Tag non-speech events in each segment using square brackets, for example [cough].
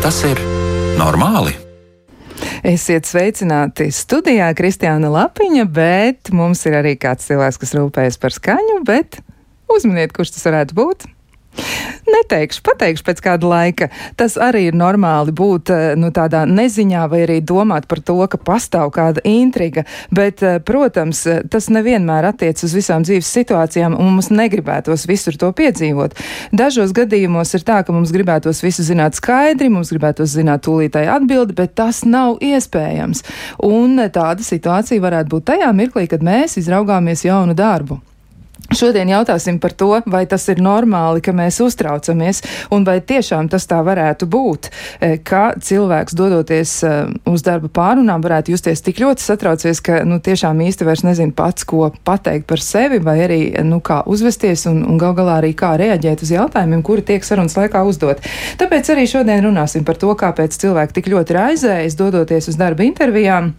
Vai tas ir normāli? Esiet sveicināti studijā Kristiāna Lapiņa, bet mums ir arī kāds cilvēks, kas rūpējas par skaņu, bet uzminiet, kurš tas varētu būt. Neteikšu, pateikšu pēc kāda laika. Tas arī ir normāli būt eh, nu, tādā neziņā vai arī domāt par to, ka pastāv kāda intriga, bet, eh, protams, tas nevienmēr attiec uz visām dzīves situācijām un mums negribētos visur to piedzīvot. Dažos gadījumos ir tā, ka mums gribētos visu zināt skaidri, mums gribētos zināt tūlītai atbildi, bet tas nav iespējams. Un tāda situācija varētu būt tajā mirklī, kad mēs izraugāmies jaunu darbu. Šodien jautāsim par to, vai tas ir normāli, ka mēs uztraucamies, un vai tiešām tas tā varētu būt, e, ka cilvēks dodoties e, uz darba pārunām varētu justies tik ļoti satraucies, ka nu, tiešām īsti vairs nezin pats, ko pateikt par sevi, vai arī nu, kā uzvesties un, un gal galā arī kā reaģēt uz jautājumiem, kuri tiek sarunas laikā uzdot. Tāpēc arī šodien runāsim par to, kāpēc cilvēki tik ļoti raizējas dodoties uz darba intervijām.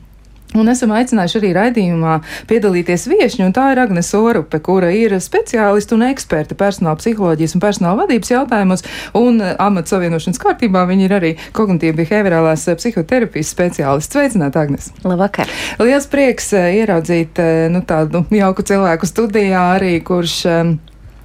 Un esam aicinājuši arī raidījumā piedalīties viešņu, un tā ir Agnes Orupe, kura ir speciālista un eksperte personāla psiholoģijas un personāla vadības jautājumos, un eh, amats savienošanas kārtībā viņa ir arī kognitīva behaviorālās eh, psihoterapijas speciālists. Sveicināta, Agnes! Labvakar! Liels prieks eh, ieraudzīt nu, tādu jauku cilvēku studijā arī, kurš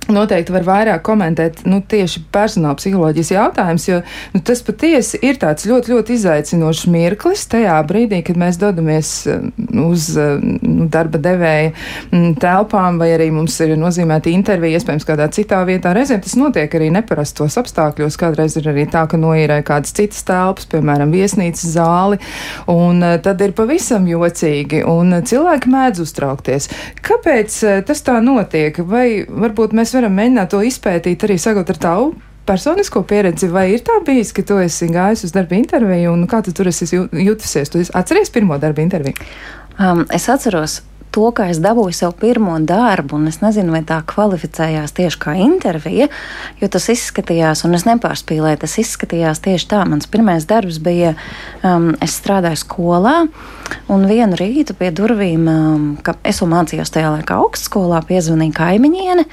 Noteikti var vairāk komentēt nu, tieši personāla psiholoģijas jautājums, jo nu, tas patiesi ir tāds ļoti, ļoti izaicinošs mirklis tajā brīdī, kad mēs dodamies eh, uz eh, nu, darba devēja mm, telpām, vai arī mums ir nozīmēta intervija, iespējams, kādā citā vietā. Reizēm tas notiek arī neparastos apstākļos. Kādreiz ir arī tā, ka noīrē kādas citas telpas, piemēram, viesnīcas zāli, un eh, tad ir pavisam jocīgi, un cilvēki mēdz uztraukties. Kāpēc tas tā notiek? Vai varbūt mēs varam mēģināt to izpētīt arī sagot ar tavu personisko pieredzi, vai ir tā bijis, ka tu esi gājis uz darba interviju un kā tu tur esi jutusies? Tu atceries pirmo darba interviju? Um, es atceros to, ka es dabūju sev pirmo darbu, un es nezinu, vai tā kvalificējās tieši kā intervija, jo tas izskatījās, un es nepārspīlēju, tas izskatījās tieši tā. Mans pirmais darbs bija, um, es strādāju skolā, un vienu rītu pie durvīm, um, ka es vēl mācījos tajā laikā augstskolā, piezvanīja kaimiņiene.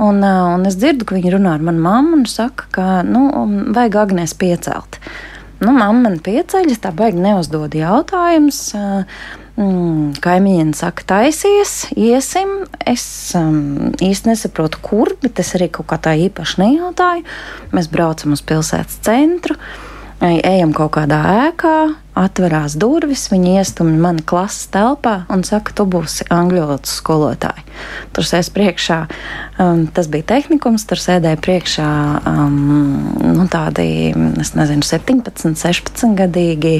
Un, un es dzirdu, ka viņi runā ar manu mammu un saka, ka nu, vajag Agnēs piecelt. Nu, mamma man pieceļas, tā baigi neuzdod jautājumus. Mm, Kaimiņiem saka, taisies, iesim. Es um, īsti nesaprotu, kur, bet es arī kaut kā tā īpaši nejautāju. Mēs braucam uz pilsētas centru. Uh, ejam kaut kādā ēkā, atverās durvis, viņi iestumj mani klases telpā un saka, tu būsi angļu valodas skolotāja. Tur sēž priekšā, um, tas bija tehnikums, tur sēdēja priekšā um, nu, tādi, es nezinu, 17, 16 gadīgi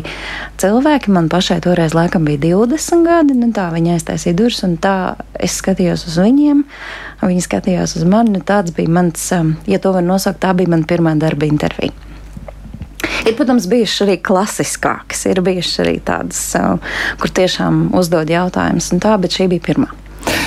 cilvēki. Man pašai toreiz laikam bija 20 gadi, nu tā viņi aiztaisīja durvis un tā es skatījos uz viņiem. Viņi skatījās uz mani. Nu, tāds bija mans, um, ja to var nosaukt, tā bija mana pirmā darba intervija. Ir, protams, bijušas arī klasiskākas, ir bijušas arī tādas, uh, kur tiešām uzdod jautājumus, un tā, bet šī bija pirmā.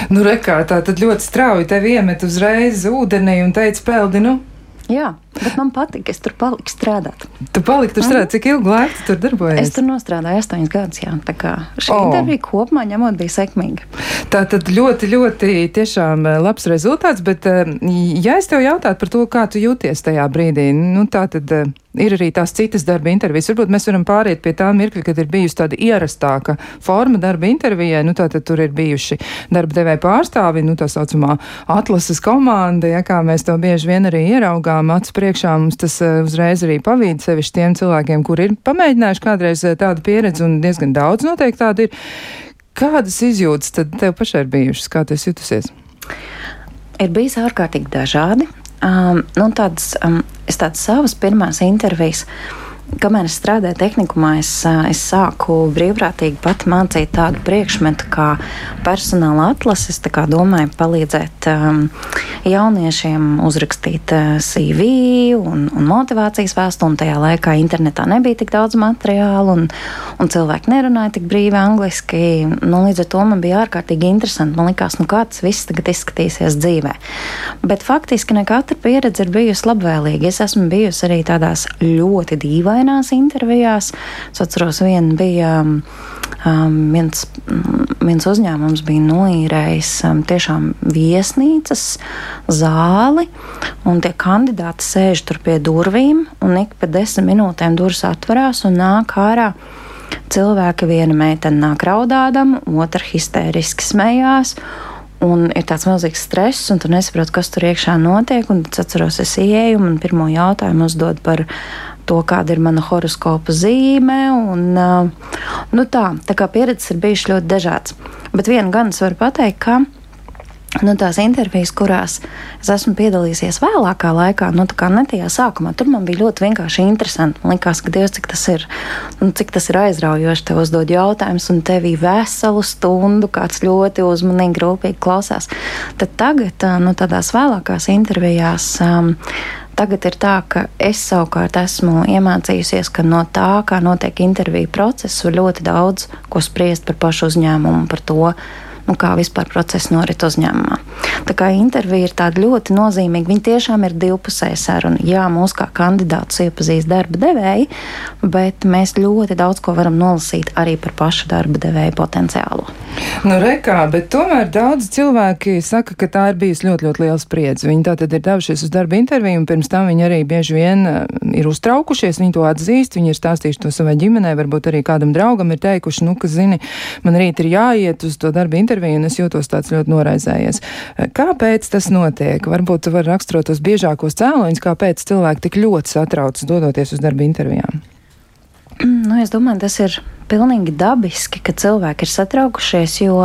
Nu, rekā, tā tad ļoti strauji tevi iemet uzreiz ūdenī un teica, peldi, nu, Jā, bet man patīk, es tur paliku strādāt. Tu paliki tur strādāt, cik ilgu laiku tu tur darbojies? Es tur nostrādāju astoņus gadus, jā. Tā kā šī oh. intervija kopumā ņemot bija sekmīga. Tā tad ļoti, ļoti tiešām eh, labs rezultāts, bet eh, ja es tev jautātu par to, kā tu jūties tajā brīdī, nu tā tad eh, ir arī tās citas darba intervijas. Varbūt mēs varam pāriet pie tā mirkļa, kad ir bijusi tāda ierastāka forma darba intervijai. Nu, tātad tur ir bijuši darba devēja pārstāvi, nu, tā saucamā atlases komanda, ja kā mēs to bieži vien arī ieraugām acu priekšā. Mums tas uh, uzreiz arī pavīd sevišķi tiem cilvēkiem, kur ir pamēģinājuši kādreiz uh, tādu pieredzi, un diezgan daudz noteikti tāda ir. Kādas izjūtas tad tev pašai ir bijušas? Kā tu jutusies? Ir bijis ārkārtīgi dažādi. Um, nu, tādas, um, es tādas savas pirmās intervijas. Kamēr es strādāju tehnikumā, es, es sāku brīvprātīgi pat mācīt tādu priekšmetu kā personāla atlases. Domāju, palīdzēt um, jauniešiem uzrakstīt CV un, un motivācijas vēstuli. Tajā laikā internetā nebija tik daudz materiālu, un, un cilvēki nerunāja tik brīvi angliski. Nu, līdz ar to man bija ārkārtīgi interesanti. Man liekas, nu, kā tas viss tagad izskatīsies dzīvē. Bet faktiski ne katra pieredze ir bijusi labvēlīga. Es esmu bijusi arī tādās ļoti dīvainās intervijās. Es atceros, viena bija um, viens viens uzņēmums bija noīrējis um, tiešām viesnīcas zāli, un tie kandidāti sēž tur pie durvīm, un ik pa desmit minūtēm durvis atverās un nāk ārā. Cilvēki, viena meitene nāk raudādama, otra histēriski smējās, Un ir tāds milzīgs stress, un tu nesaproti, kas tur iekšā notiek. Un es atceros, es ieeju un pirmo jautājumu uzdod par to, kāda ir mana horoskopa zīme. Un, nu tā, tā kā pieredzes ir bijušas ļoti dažādas. Bet vienu gan es varu pateikt, ka Nu, tās intervijas, kurās es esmu piedalījies vēlākā laikā, nu, tā kā ne tajā sākumā, tur man bija ļoti vienkārši interesanti. Man liekas, ka Dievs, cik tas ir, nu, cik tas ir aizraujoši, tev uzdod jautājumus, un tevī veselu stundu kāds ļoti uzmanīgi, rūpīgi klausās. Tad tagad, nu, tādās vēlākās intervijās. Um, Tagad ir tā, ka es savukārt esmu iemācījusies, ka no tā, kā notiek interviju process, var ļoti daudz ko spriest par pašu uzņēmumu, par to, nu, kā vispār process norit uzņēmumā. Tā kā intervija ir tāda ļoti nozīmīga. Viņa tiešām ir divpusēja saruna. Jā, mūs kā kandidātus iepazīst darba devēji, bet mēs ļoti daudz ko varam nolasīt arī par pašu darba devēju potenciālu. Nu, rekā, bet tomēr daudz cilvēki saka, ka tā ir bijusi ļoti, ļoti liela spriedze. Viņi tātad ir devušies uz darba interviju, un pirms tam viņi arī bieži vien eh, ir uztraukušies, viņi to atzīst, viņi ir stāstījuši to savai ģimenei, varbūt arī kādam draugam ir teikuši, nu, ka, zini, man rīt ir jāiet uz to darba interviju un es jūtos tāds ļoti noraizējies. Kāpēc tas notiek? Varbūt tu vari raksturot tos biežākos cēloņus, kāpēc cilvēki tik ļoti satraucas dodoties uz darba intervijām. Nu, es domāju, tas ir pilnīgi dabiski, ka cilvēki ir satraukušies, jo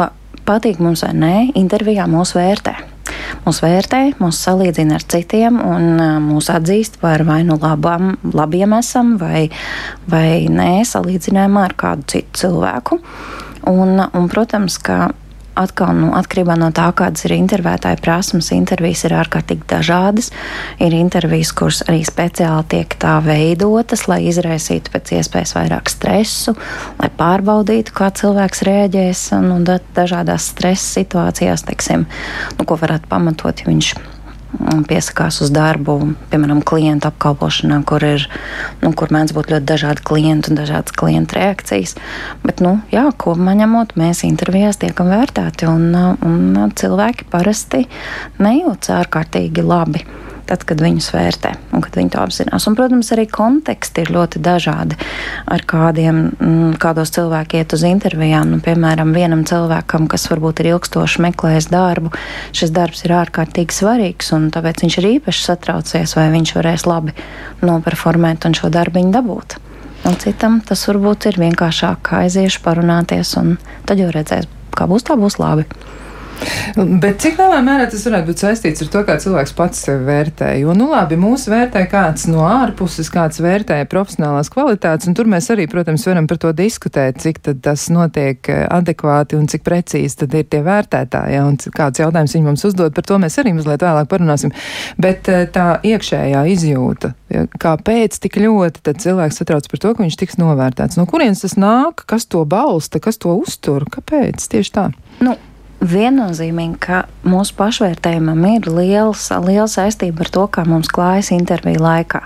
patīk mums vai nē, intervijā mūs vērtē. Mūs vērtē, mūs salīdzina ar citiem un mūs atzīst par vai nu labam, labiem esam, vai, vai nē, salīdzinājumā ar kādu citu cilvēku. Un, un, protams, ka atkal nu, atkarībā no tā, kādas ir intervētāja prasmes, intervijas ir ārkārtīgi dažādas. Ir intervijas, kuras arī speciāli tiek tā veidotas, lai izraisītu pēc iespējas vairāk stresu, lai pārbaudītu, kā cilvēks reaģēs nu, dažādās stresa situācijās, teiksim, nu, ko varētu pamatot, ja viņš piesakās uz darbu, piemēram, klientu apkalpošanā, kur ir, nu, kur mēdz būt ļoti dažādi klienti un dažādas klientu reakcijas. Bet, nu, jā, kopumā ņemot, mēs intervijās tiekam vērtēti, un, un cilvēki parasti nejūtas ārkārtīgi labi tad, kad viņus vērtē un kad viņi to apzinās. Un, protams, arī konteksti ir ļoti dažādi, ar kādiem, mm, kādos cilvēki iet uz intervijām. Nu, piemēram, vienam cilvēkam, kas varbūt ir ilgstoši meklējis darbu, šis darbs ir ārkārtīgi svarīgs, un tāpēc viņš ir īpaši satraucies, vai viņš varēs labi noperformēt un šo darbiņu dabūt. Un citam tas varbūt ir vienkāršāk aiziešu parunāties, un tad jau redzēs, kā būs, tā būs labi. Bet cik lielā mērā tas varētu būt saistīts ar to, kā cilvēks pats sevi vērtē? Jo, nu labi, mūs vērtē kāds no ārpuses, kāds vērtē profesionālās kvalitātes, un tur mēs arī, protams, varam par to diskutēt, cik tas notiek eh, adekvāti un cik precīzi tad ir tie vērtētāji, ja, un kāds jautājums viņi mums uzdod, par to mēs arī mazliet vēlāk parunāsim. Bet eh, tā iekšējā izjūta, ja, kāpēc tik ļoti cilvēks satrauc par to, ka viņš tiks novērtēts? No kurienes tas nāk, kas to balsta, kas to uztur, kāpēc tieši tā? Nu, Viennozīmīgi, ka mūsu pašvērtējumam ir liels, liela saistība ar to, kā mums klājas interviju laikā.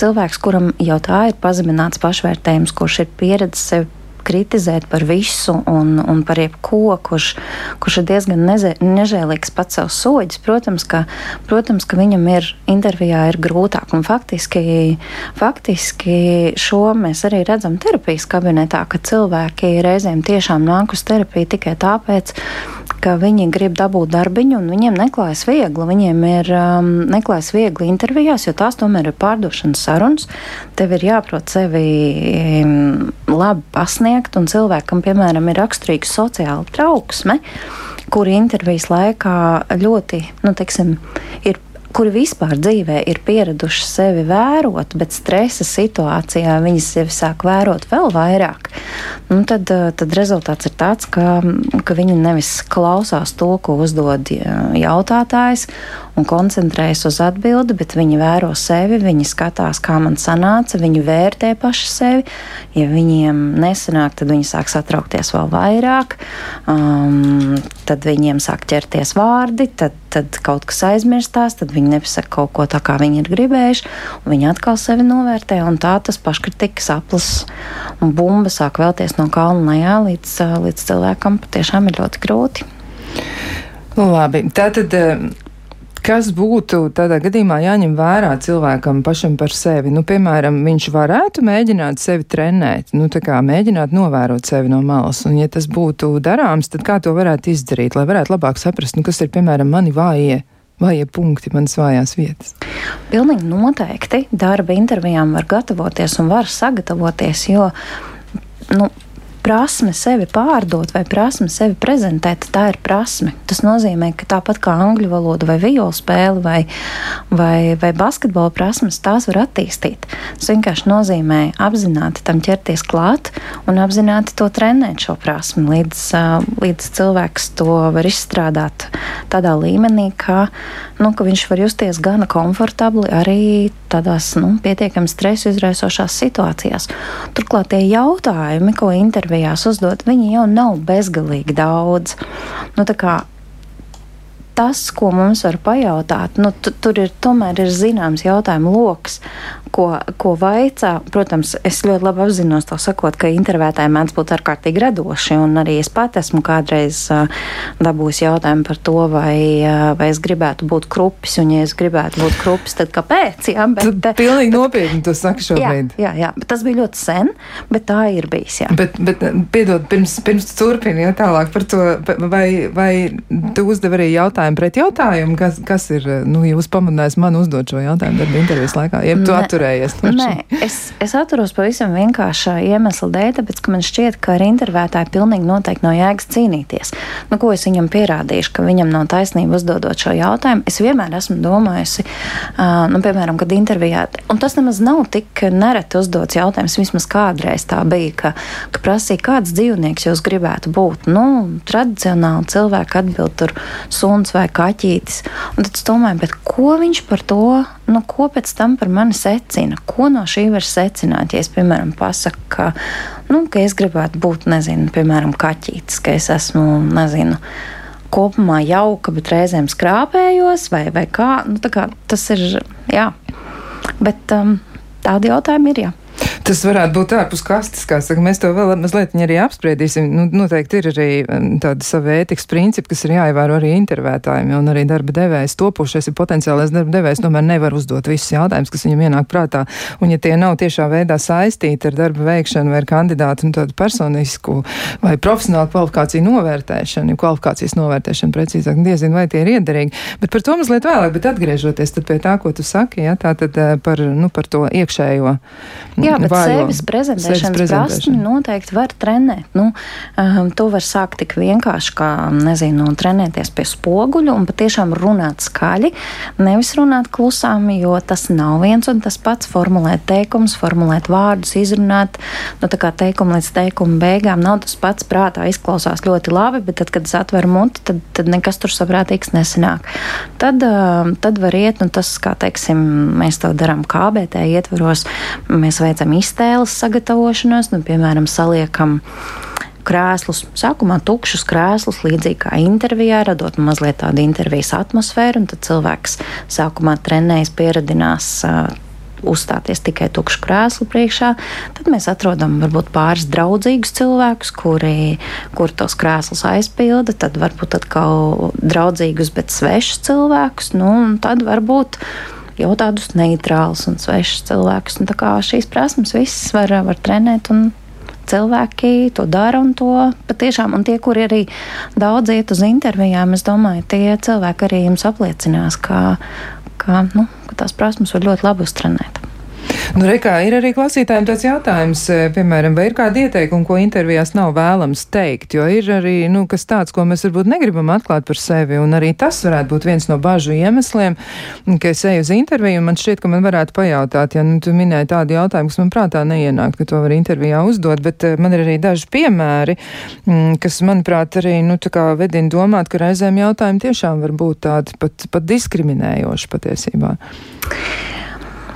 Cilvēks, kuram jau tā ir pazemināts pašvērtējums, kurš ir pieredzējis sevi kritizēt par visu un, un par jebko, kurš, kurš ir diezgan neze, nežēlīgs pats savs soļus, protams, ka, protams, ka viņam ir intervijā ir grūtāk. Un faktiski, faktiski šo mēs arī redzam terapijas kabinetā, ka cilvēki reizēm tiešām nāk uz terapiju tikai tāpēc, ka viņi grib dabūt darbiņu, un viņiem neklājas viegli. Viņiem ir um, neklājas viegli intervijās, jo tās tomēr ir pārdošanas sarunas. Tev ir jāprot sevi um, labi pasniegt sniegt, un cilvēkam, piemēram, ir raksturīga sociāla trauksme, kuri intervijas laikā ļoti, nu, teiksim, ir kuri vispār dzīvē ir pieraduši sevi vērot, bet stresa situācijā viņi sevi sāk vērot vēl vairāk, nu, tad, tad rezultāts ir tāds, ka, ka viņi nevis klausās to, ko uzdod jautātājs, un koncentrējas uz atbildi, bet viņi vēro sevi, viņi skatās, kā man sanāca, viņi vērtē paši sevi. Ja viņiem nesanāk, tad viņi sāk satraukties vēl vairāk, um, tad viņiem sāk ķerties vārdi, tad, tad kaut kas aizmirstās, tad viņi nepasaka kaut ko tā, kā viņi ir gribējuši, un viņi atkal sevi novērtē, un tā tas paškritikas aplis un bumba sāk vēlties no kalna lejā, līdz, līdz cilvēkam patiešām ir ļoti grūti. Labi, tātad Kas būtu tādā gadījumā jāņem vērā cilvēkam pašam par sevi? Nu, piemēram, viņš varētu mēģināt sevi trenēt, nu, tā kā mēģināt novērot sevi no malas. Un, ja tas būtu darāms, tad kā to varētu izdarīt, lai varētu labāk saprast, nu, kas ir, piemēram, mani vājie? Vājie punkti, manas vājās vietas. Pilnīgi noteikti darba intervijām var gatavoties un var sagatavoties, jo nu, prasme sevi pārdot vai prasme sevi prezentēt, tā ir prasme. Tas nozīmē, ka tāpat kā angļu valoda vai violu spēle vai, vai, vai basketbola prasmes, tās var attīstīt. Tas vienkārši nozīmē apzināti tam ķerties klāt un apzināti to trenēt šo prasmi, līdz, līdz cilvēks to var izstrādāt tādā līmenī, ka, nu, ka viņš var justies gana komfortabli arī tādās nu, pietiekami stresu izraisošās situācijās. Turklāt tie jautājumi, ko intervijā intervijās uzdot, viņi jau nav bezgalīgi daudz. Nu, tas, ko mums var pajautāt, nu, tur ir tomēr ir zināms jautājumu lokus, ko, ko vaicā. Protams, es ļoti labi apzinos to sakot, ka intervētāji mēdz būt ārkārtīgi radoši, un arī es pat esmu kādreiz uh, dabūjis jautājumu par to, vai, uh, vai es gribētu būt krupis, un ja es gribētu būt krupis, tad kāpēc? Jā, bet, tu pilnīgi nopietni to saki šobrīd. Jā, jā, jā, bet tas bija ļoti sen, bet tā ir bijis, jā. Bet, bet piedod, pirms, pirms turpini jau tālāk par to, vai, vai tu uzdevi arī jautājumu jautājumu pret jautājumu, kas, kas ir, nu, jūs pamudinājis man uzdot šo jautājumu darba intervijas laikā, jeb tu atturējies no šī? Nē, es, es atturos pavisam vienkāršā iemesla dēļ, tāpēc, ka man šķiet, ka ar intervētāju pilnīgi noteikti nav jēgas cīnīties. Nu, ko es viņam pierādīšu, ka viņam nav taisnība uzdodot šo jautājumu? Es vienmēr esmu domājusi, uh, nu, piemēram, kad intervijā, un tas nemaz nav tik nereti uzdots jautājums, vismaz kādreiz tā bija, ka, ka prasīja, kāds dzīvnieks jūs gribētu būt. Nu, tradicionāli cilvēki atbild tur suns vai kaķītis. Un tad es domāju, ko viņš par to, nu, ko pēc tam par mani secina? Ko no šī var secināt? Ja es, piemēram, pasaku, ka, nu, ka es gribētu būt, nezinu, piemēram, kaķītis, ka es esmu, nezinu, kopumā jauka, bet reizēm skrāpējos, vai, vai kā, nu, kā tas ir, jā. Bet um, tādi jautājumi ir, jā. Tas varētu būt ārpus kastes, kā saka. Mēs to vēl mazliet arī apspriedīsim. Nu, noteikti ir arī um, tāda sava ētikas principi, kas ir jāievēro arī intervētājiem, un arī darba devējs topošais ir potenciālais darba devējs, tomēr nevar uzdot visus jautājumus, kas viņam ienāk prātā. Un ja tie nav tiešā veidā saistīti ar darba veikšanu vai ar kandidātu un tādu personisku vai profesionālu kvalifikāciju novērtēšanu, kvalifikācijas novērtēšanu precīzāk, diezinu, vai tie ir iederīgi. Bet par to mazliet vēlāk, bet atgriežoties pie tā, ko tu saki, ja, tā tad eh, par, nu, par to iekšējo. Jā, bet vājo, sevis prezentēšanas prasmi noteikti var trenēt. Nu, um, to var sākt tik vienkārši kā, nezinu, trenēties pie spoguļa un patiešām runāt skaļi, nevis runāt klusām, jo tas nav viens un tas pats. Formulēt teikumus, formulēt vārdus, izrunāt, nu, tā kā teikumu līdz teikuma beigām nav tas pats prātā izklausās ļoti labi, bet tad, kad es atveru muti, tad, tad nekas tur saprātīgs nesanāk. Tad, um, tad var iet, nu, tas, kā teiksim, mēs to darām KBT ietvaros, mēs veicam iztēles sagatavošanos, nu, piemēram, saliekam krēslus, sākumā tukšus krēslus, līdzīgi kā intervijā, radot mazliet tādu intervijas atmosfēru, un tad cilvēks sākumā trenējas, pieradinās. Uh, uzstāties tikai tukšu krēslu priekšā, tad mēs atrodam varbūt pāris draudzīgus cilvēkus, kuri, kuri tos krēslus aizpilda, tad varbūt atkal draudzīgus, bet svešus cilvēkus, nu, un tad varbūt jau tādus neitrālus un svešus cilvēkus. Un tā kā šīs prasmes visas var, var trenēt un cilvēki to dara un to patiešām, un tie, kuri arī daudz iet uz intervijām, es domāju, tie cilvēki arī jums apliecinās, ka, ka, nu, ka tās prasmes var ļoti labi uztrenēt. Nu, rekā, ir arī klausītājiem tāds jautājums, e, piemēram, vai ir kādi ieteikumi, ko intervijās nav vēlams teikt, jo ir arī, nu, kas tāds, ko mēs varbūt negribam atklāt par sevi, un arī tas varētu būt viens no bažu iemesliem, ka es eju uz interviju, un man šķiet, ka man varētu pajautāt, ja, nu, tu minēji tādu jautājumu, kas man prātā neienāk, ka to var intervijā uzdot, bet e, man ir arī daži piemēri, kas, manuprāt, arī, nu, vedina domāt, ka reizēm jautājumi tiešām var būt tādi pat, pat diskriminējoši patiesībā.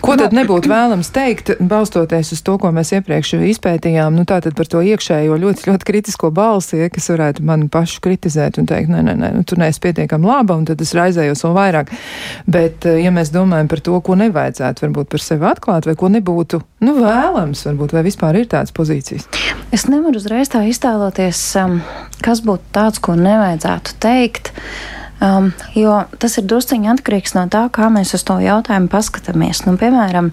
Ko tad nu, nebūtu [clears throat] vēlams teikt, balstoties uz to, ko mēs iepriekš izpētījām, nu tātad par to iekšējo ļoti, ļoti kritisko balsi, ja, kas varētu mani pašu kritizēt un teikt, nē, nē, nē, nu, tu neesi pietiekami laba, un tad es raizējos vēl vairāk. Bet, eh, ja mēs domājam par to, ko nevajadzētu varbūt par sevi atklāt, vai ko nebūtu, nu, vēlams, varbūt, vai vispār ir tādas pozīcijas? Es nevaru uzreiz tā iztēloties, um, kas būtu tāds, ko nevajadzētu teikt. Um, jo tas ir drusciņi atkarīgs no tā, kā mēs uz to jautājumu paskatāmies. Nu, piemēram,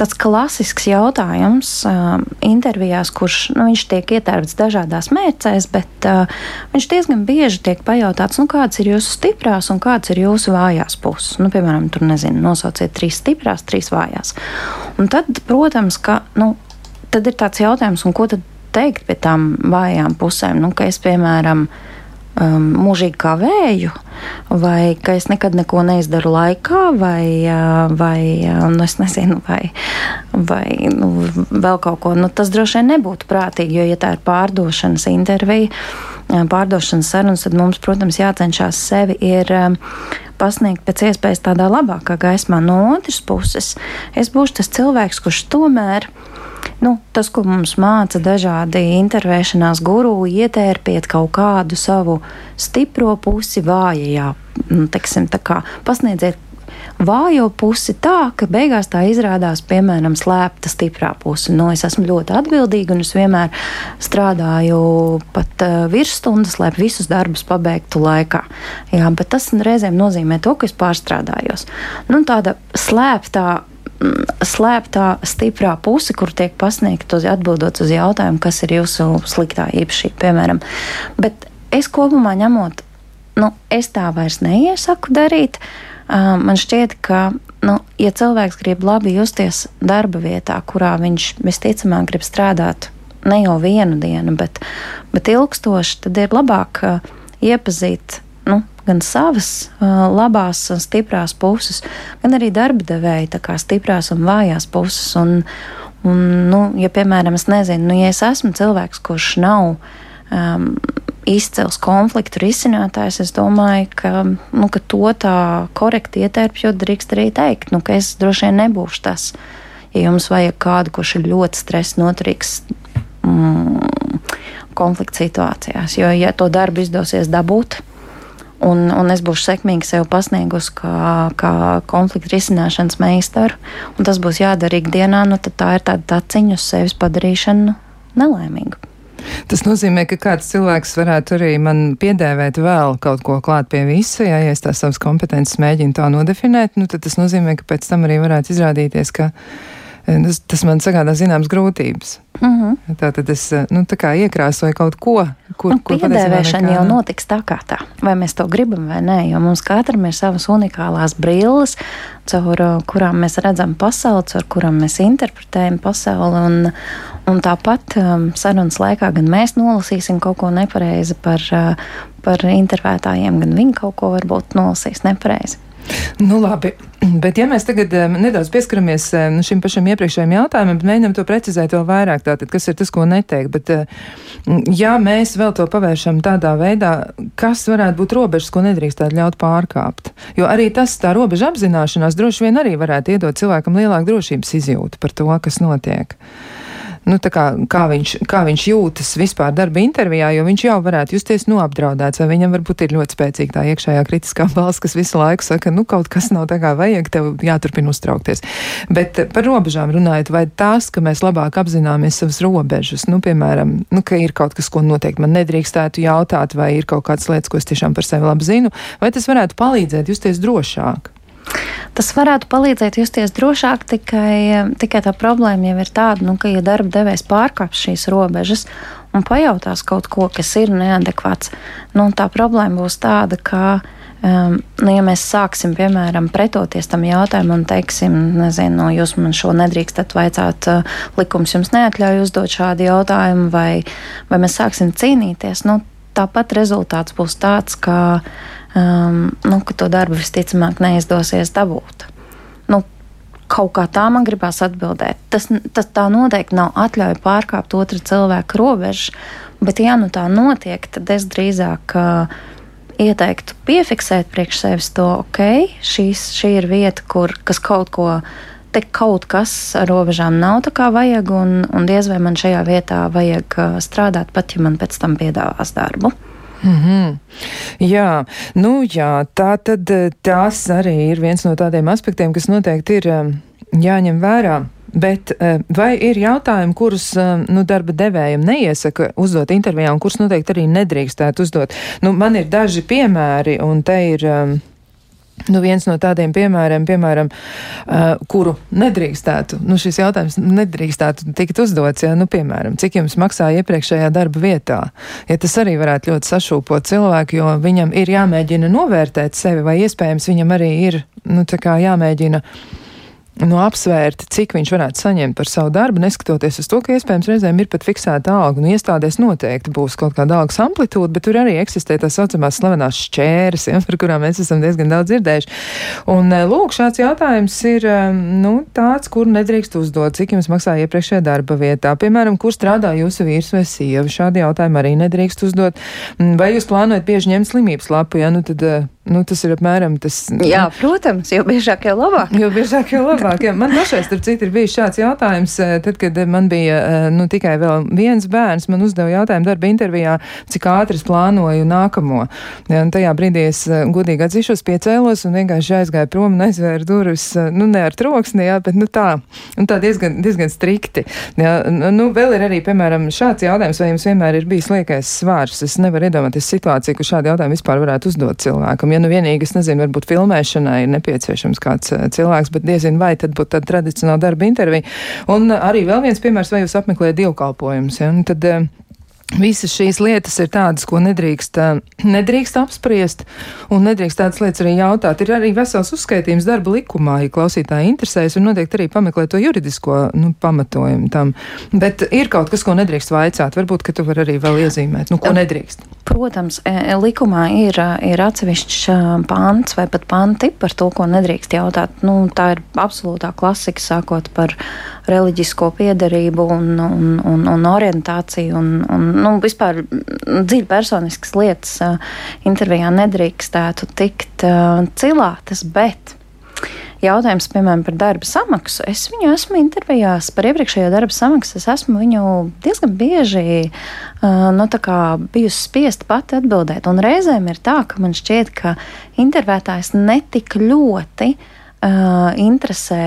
tāds klasisks jautājums um, intervijās, kurš nu, tiek ietērpts dažādās mērcēs, bet uh, viņš diezgan bieži tiek pajautāts, nu, kādas ir jūsu stiprās un kādas ir jūsu vājās puses. Nu, piemēram, tur nezinu, nosauciet trīs stiprās, trīs vājās. Un tad, protams, ka, nu, tad ir tāds jautājums, un ko tad teikt pie tām vājām pusēm? Nu, ka es, piemēram, um, mūžīgi kavēju, vai ka es nekad neko neizdaru laikā, vai, uh, vai uh, nu, es nezinu, vai, vai nu, vēl kaut ko. Nu, tas droši vien nebūtu prātīgi, jo, ja tā ir pārdošanas intervija, uh, pārdošanas sarunas, tad mums, protams, jācenšas sevi ir um, pasniegt pēc iespējas tādā labākā gaismā. No otras puses, es būšu tas cilvēks, kurš tomēr nu, tas, ko mums māca dažādi intervēšanās guru, ietērpiet kaut kādu savu stipro pusi vājajā, nu, teiksim, tā kā pasniedziet vājo pusi tā, ka beigās tā izrādās, piemēram, slēpta stiprā puse. Nu, es esmu ļoti atbildīga un es vienmēr strādāju pat uh, virsstundas, lai visus darbus pabeigtu laikā. Jā, bet tas reizēm nozīmē to, ka es pārstrādājos. Nu, tāda slēptā slēptā, stiprā puse, kur tiek pasniegta atbildot uz jautājumu, kas ir jūsu sliktā īpašība, piemēram. Bet es kopumā ņemot, nu, es tā vairs neiesaku darīt. Man šķiet, ka, nu, ja cilvēks grib labi justies darba vietā, kurā viņš visticamāk grib strādāt ne jau vienu dienu, bet, bet ilgstoši, tad ir labāk iepazīt gan savas labās un stiprās puses, gan arī darba devēja stiprās un vājās puses. Un, un, nu, ja, piemēram, es nezinu, nu, ja es esmu cilvēks, kurš nav um, izcils konfliktu risinātājs, es domāju, ka, nu, ka to tā korekti ietērpjot, drīkst arī teikt, nu, ka es droši vien nebūšu tas. Ja jums vajag kādu, kurš ir ļoti stresa noturīgs mm, konflikta situācijās, jo, ja to darbu izdosies dabūt, Un, un es būšu sekmīgi sev pasniegusi kā, kā konflikta risināšanas meistaru, un tas būs jādara ikdienā, nu tad tā ir tāda taciņa uz sevis padarīšana nelaimīgu. Tas nozīmē, ka kāds cilvēks varētu arī man piedēvēt vēl kaut ko klāt pie visa, ja es tās savas kompetences mēģinu tā nodefinēt, nu tad tas nozīmē, ka pēc tam arī varētu izrādīties, ka tas, tas man sagādā zināmas grūtības. Mhm. -huh. Tā tad es nu, iekrāsoju kaut ko, kur, nu, piedēvēšana jau notiks tā kā tā. Vai mēs to gribam vai nē, jo mums katram ir savas unikālās brilles, caur uh, kurām mēs redzam pasauli, caur kurām mēs interpretējam pasauli. Un, un tāpat um, sarunas laikā gan mēs nolasīsim kaut ko nepareizi par, uh, par intervētājiem, gan viņi kaut ko varbūt nolasīs nepareizi. Nu, labi, bet ja mēs tagad um, nedaudz pieskaramies um, šim pašam iepriekšējiem jautājumam, mēģinam to precizēt vēl vairāk, tātad, kas ir tas, ko neteikt, bet uh, ja mēs vēl to pavēršam tādā veidā, kas varētu būt robežas, ko nedrīkstētu ļaut pārkāpt? Jo arī tas, tā robeža apzināšanās droši vien arī varētu iedot cilvēkam lielāku drošības izjūtu par to, kas notiek nu, kā, kā, viņš, kā viņš jūtas vispār darba intervijā, jo viņš jau varētu justies noapdraudēts, vai viņam varbūt ir ļoti spēcīga tā iekšējā kritiskā [laughs] balss, kas visu laiku saka, nu kaut kas nav tā kā vajag, tev jāturpina uztraukties. Bet par robežām runājot, vai tās, ka mēs labāk apzināmies savas robežas, nu, piemēram, nu, ka ir kaut kas, ko noteikti man nedrīkstētu jautāt, vai ir kaut kādas lietas, ko es tiešām par sevi labi zinu, vai tas varētu palīdzēt justies drošāk? Tas varētu palīdzēt justies drošāk, tikai, tikai tā problēma jau ir tāda, nu, ka, ja darba devējs pārkāps šīs robežas un pajautās kaut ko, kas ir neadekvāts, nu, tā problēma būs tāda, ka Um, nu, ja mēs sāksim, piemēram, pretoties tam jautājumam un teiksim, nezinu, jūs man šo nedrīkstat vaicāt, uh, likums jums neatļauj uzdot šādu jautājumu, vai, vai mēs sāksim cīnīties, nu, tāpat rezultāts būs tāds, ka um, nu, ka to darbu visticamāk neizdosies dabūt. Nu, kaut kā tā man gribās atbildēt. Tas, tas tā noteikti nav atļauja pārkāpt otra cilvēka robežu, bet, ja nu tā notiek, tad es drīzāk uh, ieteiktu piefiksēt priekš sevis to, ok, šīs, šī ir vieta, kur kas kaut ko te kaut kas ar robežām nav tā kā vajag, un, un diez vai man šajā vietā vajag strādāt, pat ja man pēc tam piedāvās darbu. Mm -hmm. Jā, nu jā, tā tad tās arī ir viens no tādiem aspektiem, kas noteikti ir jāņem vērā. Bet vai ir jautājumi, kurus nu, darba devējiem neiesaka uzdot intervijā, un kurus noteikti arī nedrīkstētu uzdot? Nu, man ir daži piemēri, un te ir. Nu, viens no tādiem piemēriem, piemēram, uh, kuru nedrīkstētu, nu, šis jautājums nedrīkstētu tikt uzdots, ja, nu, piemēram, cik jums maksā iepriekšējā darba vietā, ja tas arī varētu ļoti sašūpot cilvēku, jo viņam ir jāmēģina novērtēt sevi, vai iespējams viņam arī ir, nu, tā kā jāmēģina nu, apsvērt, cik viņš varētu saņemt par savu darbu, neskatoties uz to, ka iespējams reizēm ir pat fiksēta alga. Nu, iestādēs noteikti būs kaut kāda algas amplitūda, bet tur arī eksistē tā saucamās slavenās šķēres, ja, par kurām mēs esam diezgan daudz dzirdējuši. Un, eh, lūk, šāds jautājums ir eh, nu, tāds, kur nedrīkst uzdot, cik jums maksā iepriekšējā darba vietā. Piemēram, kur strādā jūsu vīrs vai sieva. Šādi jautājumi arī nedrīkst uzdot. Mm, vai jūs plānojat bieži ņemt slimības lapu, ja nu tad eh, Nu, tas ir apmēram tas. Jā, protams, jo biežāk, jo labāk. Jo biežāk, jo labāk. Jā. Man pašai, starp citu, ir bijis šāds jautājums, eh, tad, kad man bija eh, nu, tikai viens bērns, man uzdeva jautājumu darba intervijā, cik ātri es plānoju nākamo. Ja, tajā brīdī es eh, godīgi atzīšos, piecēlos un vienkārši aizgāju prom un aizvēru durvis, nu, ne ar troksni, jā, bet nu, tā, un tā diezgan, diezgan strikti. Jā, nu, vēl ir arī, piemēram, šāds jautājums, vai jums vienmēr ir bijis liekais svārs. Es nevaru iedomāties situāciju, ka šādu jautājumu vispār varētu uzdot cilvēkam ja nu vienīgi, es nezinu, varbūt filmēšanai ir nepieciešams kāds eh, cilvēks, bet diezin vai tad būtu tāda tradicionāla darba intervija. Un arī vēl viens piemērs, vai jūs apmeklējat dievkalpojumus, ja? Un tad, uh, Visas šīs lietas ir tādas, ko nedrīkst, eh, nedrīkst apspriest, un nedrīkst tādas lietas arī jautāt. Ir arī vesels uzskaitījums darba likumā, ja klausītāji interesēs, un noteikti arī pameklēt to juridisko nu, pamatojumu tam. Bet ir kaut kas, ko nedrīkst vaicāt. Varbūt, ka tu vari arī vēl iezīmēt, nu, ko nedrīkst. Protams, e, e, likumā ir, ir atsevišķs pants vai pat panti par to, ko nedrīkst jautāt. Nu, tā ir absolūtā klasika, sākot par reliģisko piedarību un, un, un, un orientāciju. Un, un, nu, vispār dziļi personiskas lietas intervijā nedrīkstētu tikt cilātas, bet jautājums, piemēram, par darba samaksu. Es viņu esmu intervijās par iepriekšējo darba samaksu. Es esmu viņu diezgan bieži uh, nu, bijusi spiest pati atbildēt. Un reizēm ir tā, ka man šķiet, ka intervētājs netik ļoti uh, uh, interesē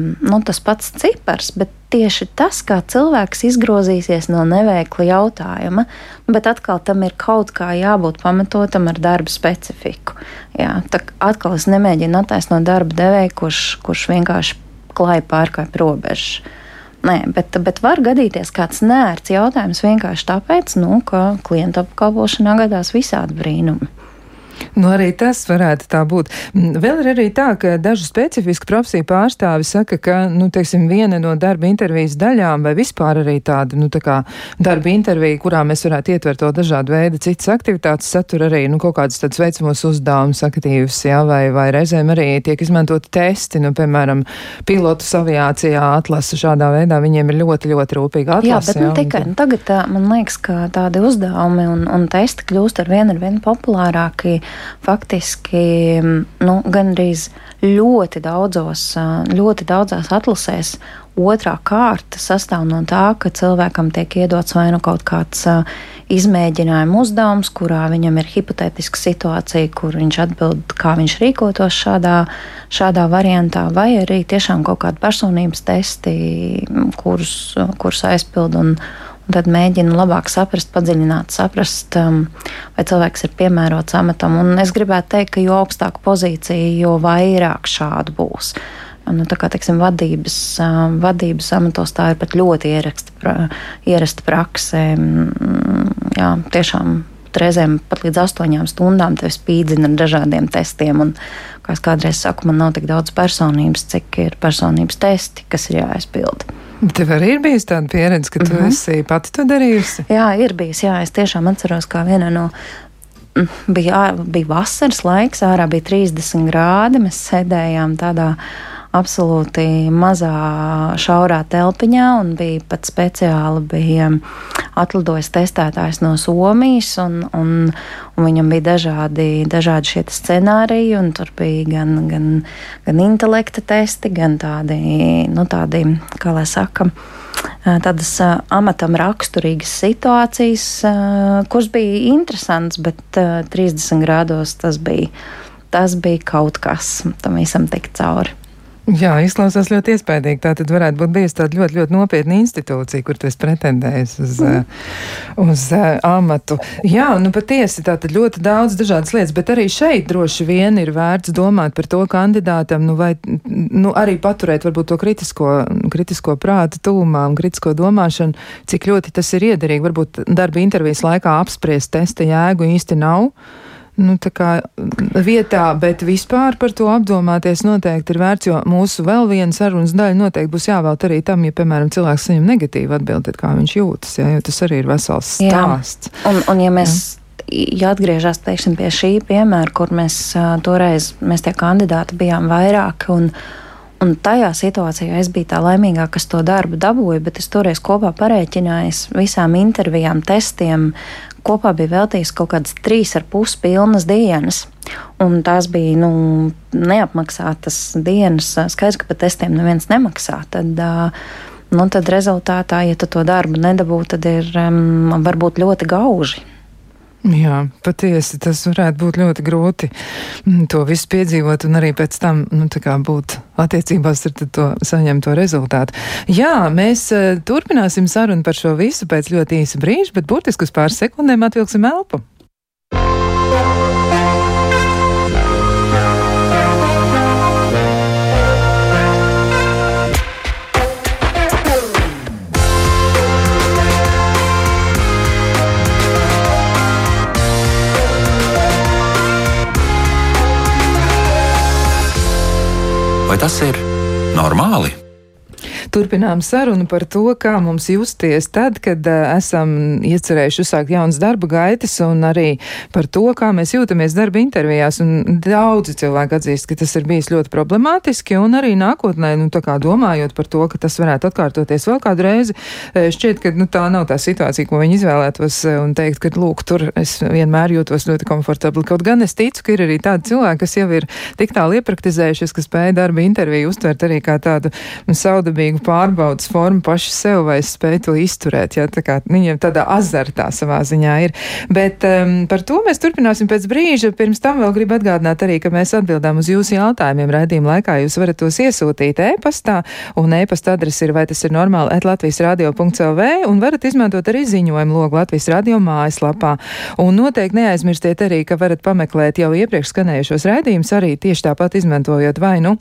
nu, tas pats cipars, bet tieši tas, kā cilvēks izgrozīsies no neveikla jautājuma. Bet atkal tam ir kaut kā jābūt pamatotam ar darba specifiku. Jā, tā atkal es nemēģinu attaisnot darba devēju, kurš, kurš vienkārši klāja pārkāpj robežas. Nē, bet, bet var gadīties kāds nērts jautājums vienkārši tāpēc, nu, ka klienta apkalpošanā gadās visādi brīnumi. Nu, arī tas varētu tā būt. Mm, vēl ir arī tā, ka dažu specifisku profesiju pārstāvi saka, ka, nu, teiksim, viena no darba intervijas daļām vai vispār arī tāda, nu, tā kā darba intervija, kurā mēs varētu ietvert to dažādu veidu citas aktivitātes, satur arī, nu, kaut kādus tādus veicamos uzdevumus aktīvus, jā, vai, vai reizēm arī tiek izmantoti testi, nu, piemēram, pilotus aviācijā atlasa šādā veidā, viņiem ir ļoti, ļoti rūpīgi atlasa. Jā, bet jā, ne tikai, un... tagad tā, man liekas, ka tādi uzdevumi un, un testi kļūst ar vien ar vien populārāki faktiski nu, gandrīz ļoti daudzos, ļoti daudzās atlasēs otrā kārta sastāv no tā, ka cilvēkam tiek iedots vai nu kaut kāds izmēģinājuma uzdevums, kurā viņam ir hipotētiska situācija, kur viņš atbild, kā viņš rīkotos šādā, šādā variantā, vai arī tiešām kaut kādi personības testi, kurus, kurus aizpild un, tad mēģinu labāk saprast, padziļināt, saprast, um, vai cilvēks ir piemērots amatam. Un es gribētu teikt, ka jo augstāka pozīcija, jo vairāk šādu būs. Nu, tā kā teiksim, vadības, um, vadības amatos tā ir pat ļoti ierasta, pra, ierasta prakse. Mm, jā, tiešām reizēm pat līdz astoņām stundām tevi spīdzina ar dažādiem testiem. Un, kā es kādreiz saku, man nav tik daudz personības, cik ir personības testi, kas ir jāaizpilda. Tev arī ir bijusi tāda pieredze, ka tu mm -hmm. esi pati to darījusi? Jā, ir bijis. Jā, es tiešām atceros, kā viena no. Mm, bija, bija vasaras laiks, ārā bija 30 grādi. Mēs sēdējām tādā absolūti mazā, šaurā telpiņā, un bija pat speciāli bija atlidojis testētājs no Somijas, un, un, un viņam bija dažādi, dažādi šie scenāriji, un tur bija gan, gan, gan intelekta testi, gan tādi, nu, tādi kā lai saka, tādas amatam raksturīgas situācijas, kuras bija interesants, bet 30 grādos tas bija, tas bija kaut kas tam visam tikt cauri. Jā, izklausās ļoti iespaidīgi. Tā tad varētu būt bijusi tāda ļoti, ļoti nopietna institūcija, kur tu esi pretendējis uz, mm. uz uh, amatu. Jā, nu patiesi tā tad ļoti daudz dažādas lietas, bet arī šeit droši vien ir vērts domāt par to kandidātam, nu vai nu, arī paturēt varbūt to kritisko, kritisko prātu tūmā un kritisko domāšanu, cik ļoti tas ir iederīgi. Varbūt darba intervijas laikā apspriest testa jēgu īsti nav nu, vietā, bet vispār par to apdomāties noteikti ir vērts, jo mūsu vēl viena sarunas daļa noteikti būs jāvēlt arī tam, ja, piemēram, cilvēks saņem negatīvu atbildi, kā viņš jūtas, jā, jo tas arī ir vesels stāsts. Jā. Un, un ja mēs. Jā. Ja atgriežas teiksim, pie šī piemēra, kur mēs uh, toreiz mēs tie kandidāti bijām vairāki, un, un tajā situācijā es biju tā laimīgā, kas to darbu dabūju, bet es toreiz kopā parēķināju visām intervijām, testiem, kopā bija veltījis kaut kādas trīs ar pus pilnas dienas. Un tās bija nu, neapmaksātas dienas. Skaidrs, ka par testiem neviens nemaksā. Tad, nu, tad rezultātā, ja tu to darbu nedabū, tad ir um, varbūt ļoti gauži. Jā, patiesi tas varētu būt ļoti grūti mm, to visu piedzīvot un arī pēc tam nu, būt attiecībās ar to saņemto rezultātu. Jā, mēs uh, turpināsim sarunu par šo visu pēc ļoti īsa brīža, bet burtiski uz pāris sekundēm atvilksim elpu. Vai tas ir normāli? Turpinām sarunu par to, kā mums justies tad, kad uh, esam iecerējuši uzsākt jaunas darba gaitas, un arī par to, kā mēs jūtamies darba intervijās. Un daudzi cilvēki atzīst, ka tas ir bijis ļoti problemātiski, un arī nākotnē, nu, tā kā domājot par to, ka tas varētu atkārtoties vēl kādu reizi, šķiet, ka nu, tā nav tā situācija, ko viņi izvēlētos un teikt, ka, lūk, tur es vienmēr jūtos ļoti komfortabli. Kaut gan es ticu, ka ir arī tādi cilvēki, kas jau ir tik tālu iepraktizējušies, ka spēja darba interviju uztvert arī kā tādu nu, saudabīgu pārbaudas formu paši sev, vai es spēju to izturēt. Ja, tā kā viņiem tādā azartā savā ziņā ir. Bet um, par to mēs turpināsim pēc brīža. Pirms tam vēl gribu atgādināt arī, ka mēs atbildām uz jūsu jautājumiem raidījuma laikā. Jūs varat tos iesūtīt e-pastā, un e-pasta adrese ir vai tas ir normāli at Latvijas radio.lv, un varat izmantot arī ziņojumu logu Latvijas radio mājaslapā. Un noteikti neaizmirstiet arī, ka varat pameklēt jau iepriekš skanējušos raidījumus arī tieši tāpat izmantojot vai nu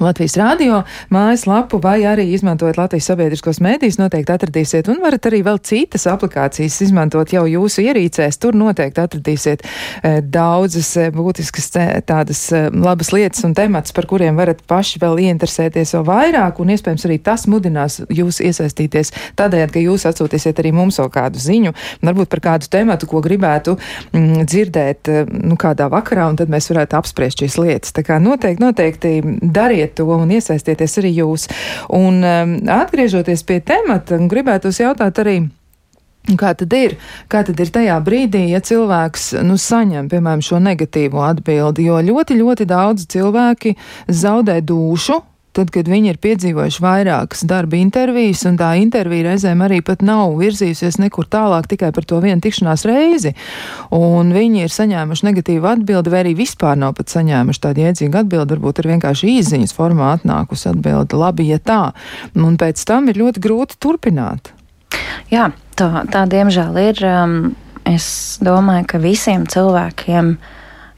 Latvijas rādio mājaslapu vai arī izmantojot Latvijas sabiedriskos mēdījus, noteikti atradīsiet, un varat arī vēl citas aplikācijas izmantot jau jūsu ierīcēs. Tur noteikti atradīsiet e, daudzas e, būtiskas e, tādas e, labas lietas un temats, par kuriem varat paši vēl ieinteresēties vēl vairāk, un iespējams arī tas mudinās jūs iesaistīties tādējādi, ka jūs atsūtīsiet arī mums vēl kādu ziņu, varbūt par kādu tematu, ko gribētu mm, dzirdēt e, nu, kādā vakarā, un tad mēs varētu apspriest šīs lietas. Tā kā noteikti, noteikti dariet dariet to un iesaistieties arī jūs. Un um, atgriežoties pie temata, gribētu jautāt arī. Kā tad ir? Kā tad ir tajā brīdī, ja cilvēks nu, saņem, piemēram, šo negatīvo atbildi? Jo ļoti, ļoti daudz cilvēki zaudē dušu tad, kad viņi ir piedzīvojuši vairākas darba intervijas, un tā intervija reizēm arī pat nav virzījusies nekur tālāk tikai par to vienu tikšanās reizi, un viņi ir saņēmuši negatīvu atbildi, vai arī vispār nav pat saņēmuši tādu iedzīgu atbildi, varbūt ir vienkārši īziņas formā atnākusi atbildi, labi, ja tā, un pēc tam ir ļoti grūti turpināt. Jā, tā, tā diemžēl ir. Um, es domāju, ka visiem cilvēkiem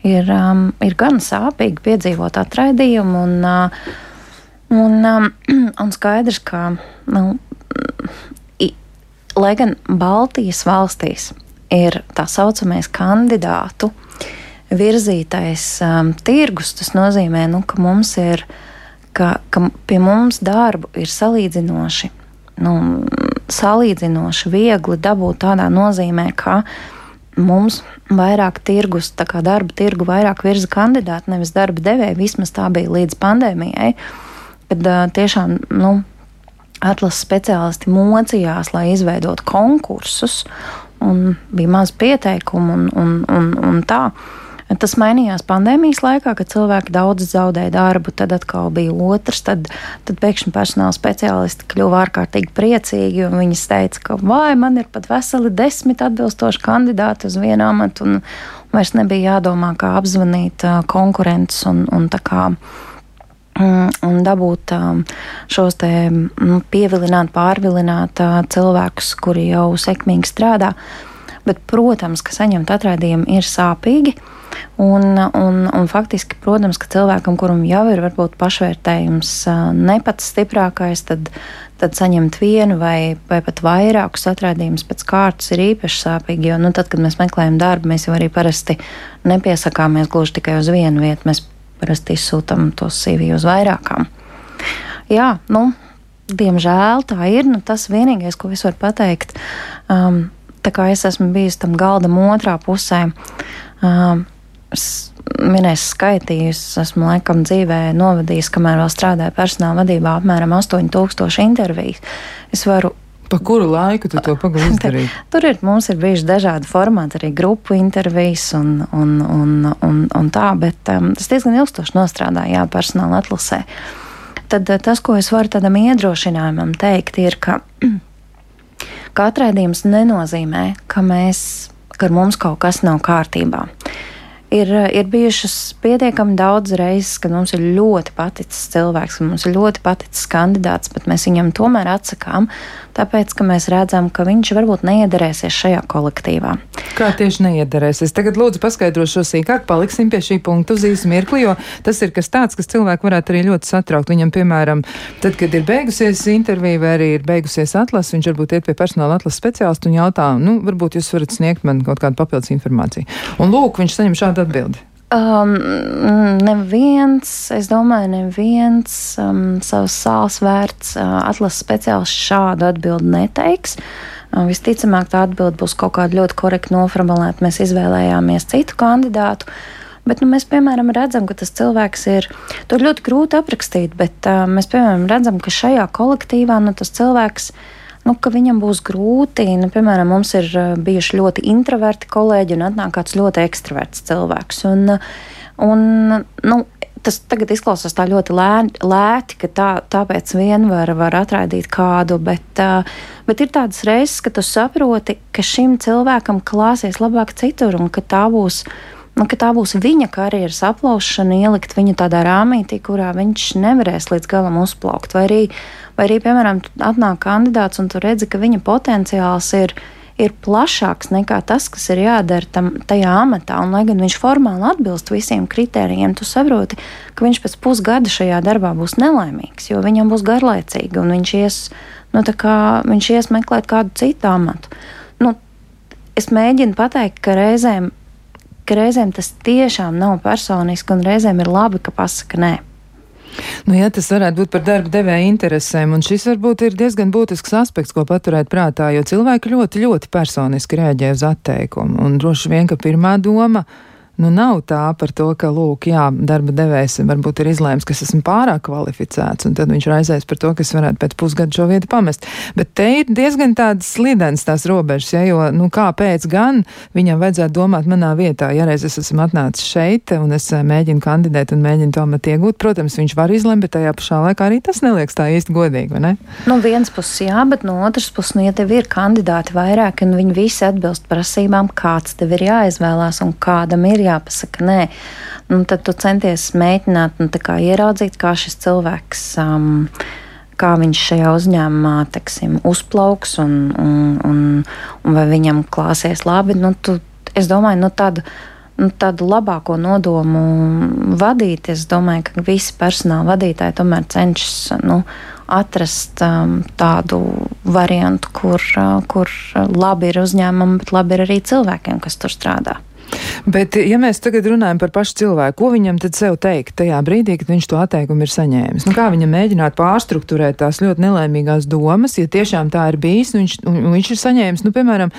ir, um, ir gan sāpīgi piedzīvot atraidījumu, un uh, Un, um, [clears throat] un skaidrs, ka, nu, i, lai gan Baltijas valstīs ir tā saucamais kandidātu virzītais um, tirgus, tas nozīmē, nu, ka mums ir, ka, ka pie mums darbu ir salīdzinoši, nu, salīdzinoši viegli dabūt tādā nozīmē, ka mums vairāk tirgus, tā kā darba tirgu vairāk virza kandidāti, nevis darba devēji, vismaz tā bija līdz pandēmijai. Uh, kad uh, tiešām nu, atlases speciālisti mocījās, lai izveidotu konkursus, un bija maz pieteikumu un, un, un, un tā. Tas mainījās pandēmijas laikā, kad cilvēki daudz zaudēja darbu, tad atkal bija otrs. Tad, tad pēkšņi personāla speciālisti kļuva ārkārtīgi priecīgi. Viņi teica, ka vai man ir pat veseli desmit atbilstoši kandidāti uz vienu amatu, un vairs nebija jādomā, kā apzvanīt konkurentus un, un tā kā un dabūt um, šos te mm, pievilināt, pārvilināt uh, cilvēkus, kuri jau sekmīgi strādā. Bet, protams, ka saņemt atraidījumu ir sāpīgi. Un, un, un faktiski, protams, ka cilvēkam, kuram jau ir varbūt pašvērtējums uh, ne pats stiprākais, tad, tad saņemt vienu vai, vai pat vairākus atraidījumus pēc kārtas ir īpaši sāpīgi. Jo, nu, tad, kad mēs meklējam darbu, mēs jau arī parasti nepiesakāmies gluži tikai uz vienu vietu. Mēs parasti izsūtām tos CV uz vairākām. Jā, nu, diemžēl tā ir. Nu, tas vienīgais, ko es varu pateikt, um, tā kā es esmu bijis tam galdam otrā pusē. Um, minēs skaitījis, esmu laikam dzīvē novadījis, kamēr vēl strādāju personāla vadībā, apmēram 8000 interviju. Es varu Pa kuru laiku tu to [laughs] pagaidi izdarīt? Tur ir, mums ir bijuši dažādi formāti, arī grupu intervijas un, un, un, un, un tā, bet um, tas diezgan ilgstoši nostrādāja, jā, personāla atlasē. Tad uh, tas, ko es varu tādam iedrošinājumam teikt, ir, ka, [clears throat] ka atraidījums nenozīmē, ka mēs, ka mums kaut kas nav kārtībā. Ir, ir bijušas pietiekami daudz reizes, kad mums ir ļoti paticis cilvēks, ka mums ir ļoti paticis kandidāts, bet mēs viņam tomēr atsakām, tāpēc, ka mēs redzam, ka viņš varbūt neiederēsies šajā kolektīvā. Kā tieši neiederēsies? Tagad lūdzu paskaidrošu sīkāk, paliksim pie šī punkta uz īsu mirkli, jo tas ir kas tāds, kas cilvēku varētu arī ļoti satraukt. Viņam, piemēram, tad, kad ir beigusies intervija vai arī ir beigusies atlases, viņš varbūt iet pie personāla atlases speciālistu un jautā, nu, varbūt jūs varat sniegt man kaut kādu papildus informāciju. Un lūk, viņš saņem šādu atbildi. Um, neviens, es domāju, neviens um, savas sāls vērts uh, atlases speciālists šādu atbildi neteiks. Uh, visticamāk, tā atbilde būs kaut kāda ļoti korekti noformulēta. Mēs izvēlējāmies citu kandidātu. Bet nu, mēs, piemēram, redzam, ka tas cilvēks ir. To ļoti grūti aprakstīt, bet uh, mēs, piemēram, redzam, ka šajā kolektīvā nu, tas cilvēks ir nu, ka viņam būs grūti. Nu, piemēram, mums ir eh, bijuši ļoti introverti kolēģi un atnāk kāds ļoti ekstraverts cilvēks. Un, un, nu, tas tagad izklausās tā ļoti lēti, ka tā, tāpēc vien var, var atraidīt kādu, bet, uh, bet ir tādas reizes, ka tu saproti, ka šim cilvēkam klāsies labāk citur un ka tā būs. Nu, ka tā būs viņa karjeras aplaušana, ielikt viņu tādā rāmītī, kurā viņš nevarēs līdz galam uzplaukt. Vai arī Vai arī, piemēram, atnāk kandidāts un tu redzi, ka viņa potenciāls ir, ir plašāks nekā tas, kas ir jādara tam, tajā amatā. Un, lai gan viņš formāli atbilst visiem kritērijiem, tu saproti, ka viņš pēc pusgada šajā darbā būs nelaimīgs, jo viņam būs garlaicīgi un viņš ies, nu, kā, viņš ies meklēt kādu citu amatu. Nu, es mēģinu pateikt, ka reizēm, ka reizēm tas tiešām nav personiski, un reizēm ir labi, ka pasaka nē. Nu, jā, tas varētu būt par darba devēja interesēm, un šis varbūt ir diezgan būtisks aspekts, ko paturēt prātā, jo cilvēki ļoti, ļoti personiski rēģē uz atteikumu, un droši vien, ka pirmā doma ir nu, nav tā par to, ka, lūk, jā, darba devējs varbūt ir izlēms, ka es esmu pārāk kvalificēts, un tad viņš raizēs par to, ka es varētu pēc pusgada šo vietu pamest. Bet te ir diezgan tādas slidens tās robežas, ja, jo, nu, kāpēc gan viņam vajadzētu domāt manā vietā, ja reiz es esmu atnācis šeit, un es eh, mēģinu kandidēt un mēģinu to amatu iegūt, protams, viņš var izlemt, bet tajā pašā laikā arī tas neliekas tā īsti godīgi, vai ne? No vienas puses jā, bet no otras puses, nu, ja tev ir kandidāti vairāk, un viņi visi atbilst prasībām, kāds tev ir jāizvēlās un kādam ir jāpasaka nē. Un tad tu centies mēģināt nu, kā ieraudzīt, kā šis cilvēks. Um, kā viņš šajā uzņēmumā teksim, uzplauks un, un, un, un vai viņam klāsies labi. Nu, tu, es domāju, nu, tādu, nu, tādu labāko nodomu vadīt. Es domāju, ka visi personāla vadītāji tomēr cenšas nu, atrast um, tādu variantu, kur, uh, kur labi ir uzņēmumam, bet labi ir arī cilvēkiem, kas tur strādā. Bet, ja mēs tagad runājam par pašu cilvēku, ko viņam tad sev teikt tajā brīdī, kad viņš to atteikumu ir saņēmis? Nu, kā viņam mēģināt pārstruktūrēt tās ļoti nelēmīgās domas, ja tiešām tā ir bijis, un viņš, un viņš ir saņēmis, nu, piemēram,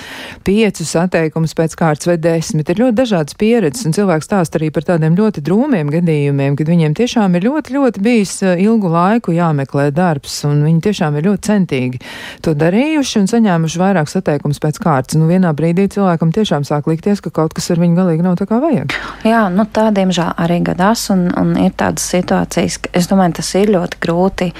piecus atteikumus pēc kārtas vai desmit. Ir ļoti dažādas pieredzes, un cilvēks stāst arī par tādiem ļoti drūmiem gadījumiem, kad viņiem tiešām ir ļoti, ļoti bijis eh, ilgu laiku jāmeklē darbs, un viņi tiešām ir ļoti centīgi to darījuši un saņēmuši vairākus atteikumus pēc kārtas. Nu, vienā brīdī cilvēkam tiešām sāk likties, ka kaut kas ar viņu galīgi nav tā kā vajag. Jā, nu, tā diemžēl arī gadās, un, un ir tādas situācijas, ka es domāju, tas ir ļoti grūti.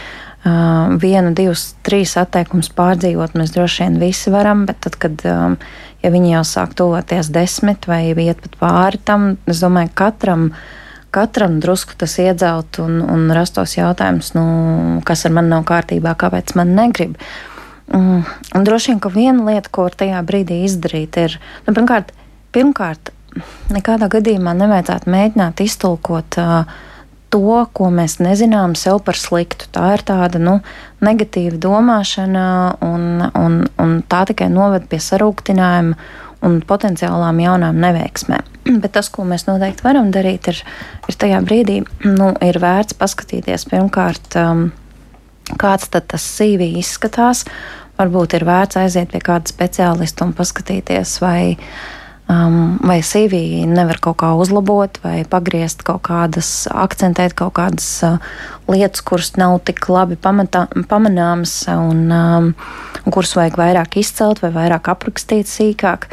Uh, vienu, divus, trīs atteikumus pārdzīvot mēs droši vien visi varam, bet tad, kad um, ja viņi jau sāk tuvoties desmit vai iet pat pāri tam, es domāju, katram. Katram drusku tas iedzelt un, un rastos jautājums, nu, kas ar mani nav kārtībā, kāpēc man negrib. Mm, un droši vien, ka viena lieta, ko tajā brīdī izdarīt, ir, nu, pirmkārt, pirmkārt nekādā gadījumā nevajadzētu mēģināt iztulkot uh, to, ko mēs nezinām, sev par sliktu. Tā ir tāda nu, negatīva domāšana, un, un, un tā tikai noved pie sarūktinājuma un potenciālām jaunām neveiksmēm. [clears throat] Bet tas, ko mēs noteikti varam darīt, ir, ir tajā brīdī, nu, ir vērts paskatīties pirmkārt, um, kāds tad tas CV izskatās. Varbūt ir vērts aiziet pie kāda speciālista un paskatīties, vai uh, Um, vai CV nevar kaut kā uzlabot, vai pagriezt kaut kādas, akcentēt kaut kādas uh, lietas, kuras nav tik labi pamatā, pamanāmas, un, um, kuras vajag vairāk izcelt vai vairāk aprakstīt sīkāk.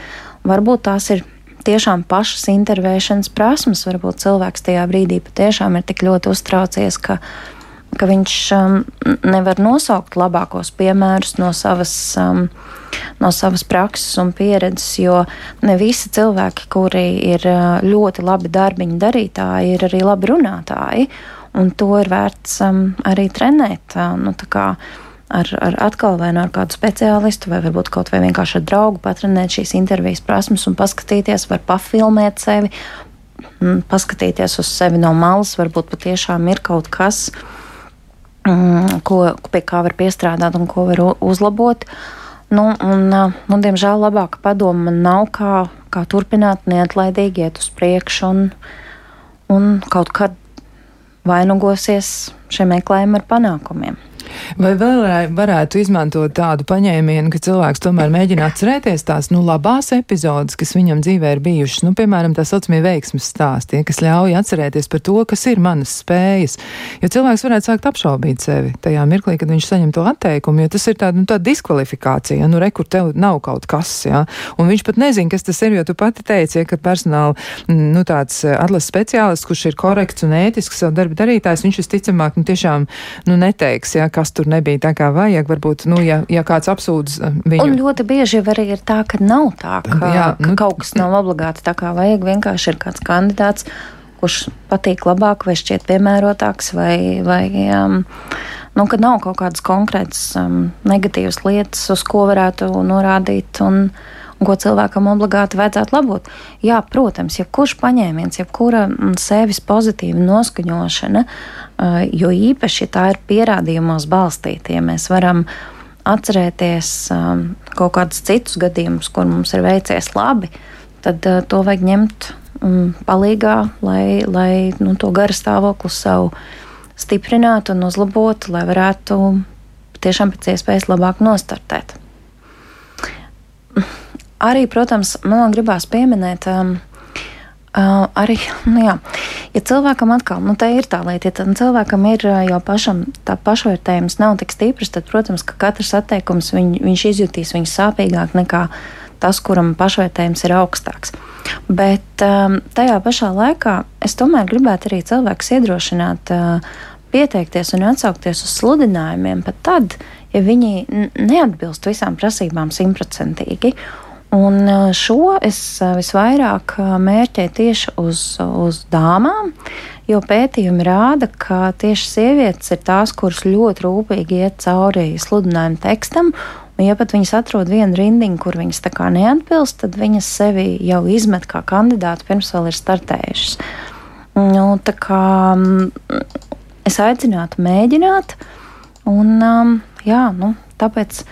Varbūt tās ir tiešām pašas intervēšanas prasmes. Varbūt cilvēks tajā brīdī patiešām ir tik ļoti uztraucies, ka ka viņš um, nevar nosaukt labākos piemērus no savas, um, no savas prakses un pieredzes, jo ne visi cilvēki, kuri ir uh, ļoti labi darbiņu darītāji, ir arī labi runātāji, un to ir vērts um, arī trenēt. Uh, nu, ar, ar atkal vai nu ar kādu speciālistu, vai varbūt kaut vai vienkārši ar draugu patrenēt šīs intervijas prasmes un paskatīties, var pafilmēt sevi, paskatīties uz sevi no malas, varbūt patiešām ir kaut kas, kas ko, pie kā var piestrādāt un ko var uzlabot. Nu, un, nu, diemžēl labāka padoma man nav, kā, kā turpināt neatlaidīgi iet uz priekšu un, un kaut kad vainagosies šie meklējumi ar panākumiem. Vai vēl varētu izmantot tādu paņēmienu, ka cilvēks tomēr mēģina atcerēties tās nu, labās epizodes, kas viņam dzīvē ir bijušas, nu, piemēram, tā saucamie veiksmes stāstie, kas ļauj atcerēties par to, kas ir manas spējas. Jo cilvēks varētu sākt apšaubīt sevi tajā mirklī, kad viņš saņem to atteikumu, jo tas ir tāda, nu, tāda diskvalifikācija, nu, rekur tev nav kaut kas, jā, un viņš pat nezina, kas tas ir, jo tu pati teici, ja, ka personāla, nu, tāds eh, atlases speciālists, kurš ir korekts un ētisks savu darbu darītājs, viņš visticamāk, nu, tiešām, nu, neteiks, jā, kas tur nebija tā kā vajag. Varbūt, nu, ja, ja kāds apsūdz uh, viņu. Un ļoti bieži arī ir tā, ka nav tā, ka, Jā, nu, ka kaut kas nav obligāti tā kā vajag. Vienkārši ir kāds kandidāts, kurš patīk labāk vai šķiet piemērotāks vai. vai um, nu, ka nav kaut kādas konkrētas um, negatīvas lietas, uz ko varētu norādīt. Un, un ko cilvēkam obligāti vajadzētu labot. Jā, protams, jebkurš paņēmiens, jebkura mm, sevis pozitīva noskaņošana, jo īpaši tā ir pierādījumos balstīta. Ja mēs varam atcerēties kaut kādus citus gadījumus, kur mums ir veicies labi, tad to vajag ņemt mm, palīgā, lai, lai nu, to garu stāvokli savu stiprinātu un uzlabotu, lai varētu tiešām pēc iespējas labāk nostartēt. Arī, protams, man gribās pieminēt, um, Uh, arī, [laughs] nu jā, ja cilvēkam atkal, nu tā ir tā lieta, ja tam cilvēkam ir jau pašam tā pašvērtējums nav tik stiprs, tad, protams, ka katrs atteikums viņ, viņš izjutīs viņu sāpīgāk nekā tas, kuram pašvērtējums ir augstāks. Bet um, tajā pašā laikā es tomēr gribētu arī cilvēkus iedrošināt uh, pieteikties un atsaukties uz sludinājumiem pat tad, ja viņi neatbilst visām prasībām simtprocentīgi. Un šo es visvairāk mērķēju tieši uz, uz dāmām, jo pētījumi rāda, ka tieši sievietes ir tās, kuras ļoti rūpīgi iet cauri sludinājumu tekstam. Ja pat viņas atrod vienu rindiņu, kur viņas tā kā neatbilst, tad viņas sevi jau izmet kā kandidātu pirms vēl ir startējušas. Nu, tā kā es aicinātu mēģināt, un jā, nu, tāpēc,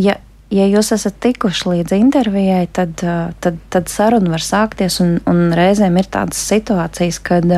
ja ja jūs esat tikuši līdz intervijai, tad, tad, tad saruna var sākties, un, un reizēm ir tādas situācijas, kad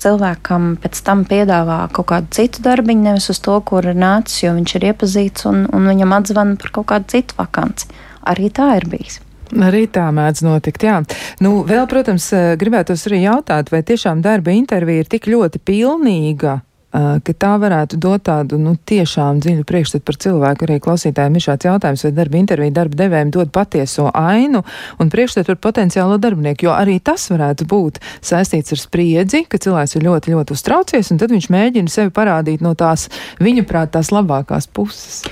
cilvēkam pēc tam piedāvā kaut kādu citu darbiņu, nevis uz to, kur ir nācis, jo viņš ir iepazīts un, un viņam atzvana par kaut kādu citu vakanci. Arī tā ir bijis. Arī tā mēdz notikt, jā. Nu, vēl, protams, gribētos arī jautāt, vai tiešām darba intervija ir tik ļoti pilnīga, ka tā varētu dot tādu nu, tiešām dziļu priekšstatu par cilvēku. Arī klausītājiem ir šāds jautājums, vai darba intervija darba devējiem dod patieso ainu un priekšstatu par potenciālo darbinieku, jo arī tas varētu būt saistīts ar spriedzi, ka cilvēks ir ļoti, ļoti uztraucies, un tad viņš mēģina sevi parādīt no tās viņa prāt tās labākās puses.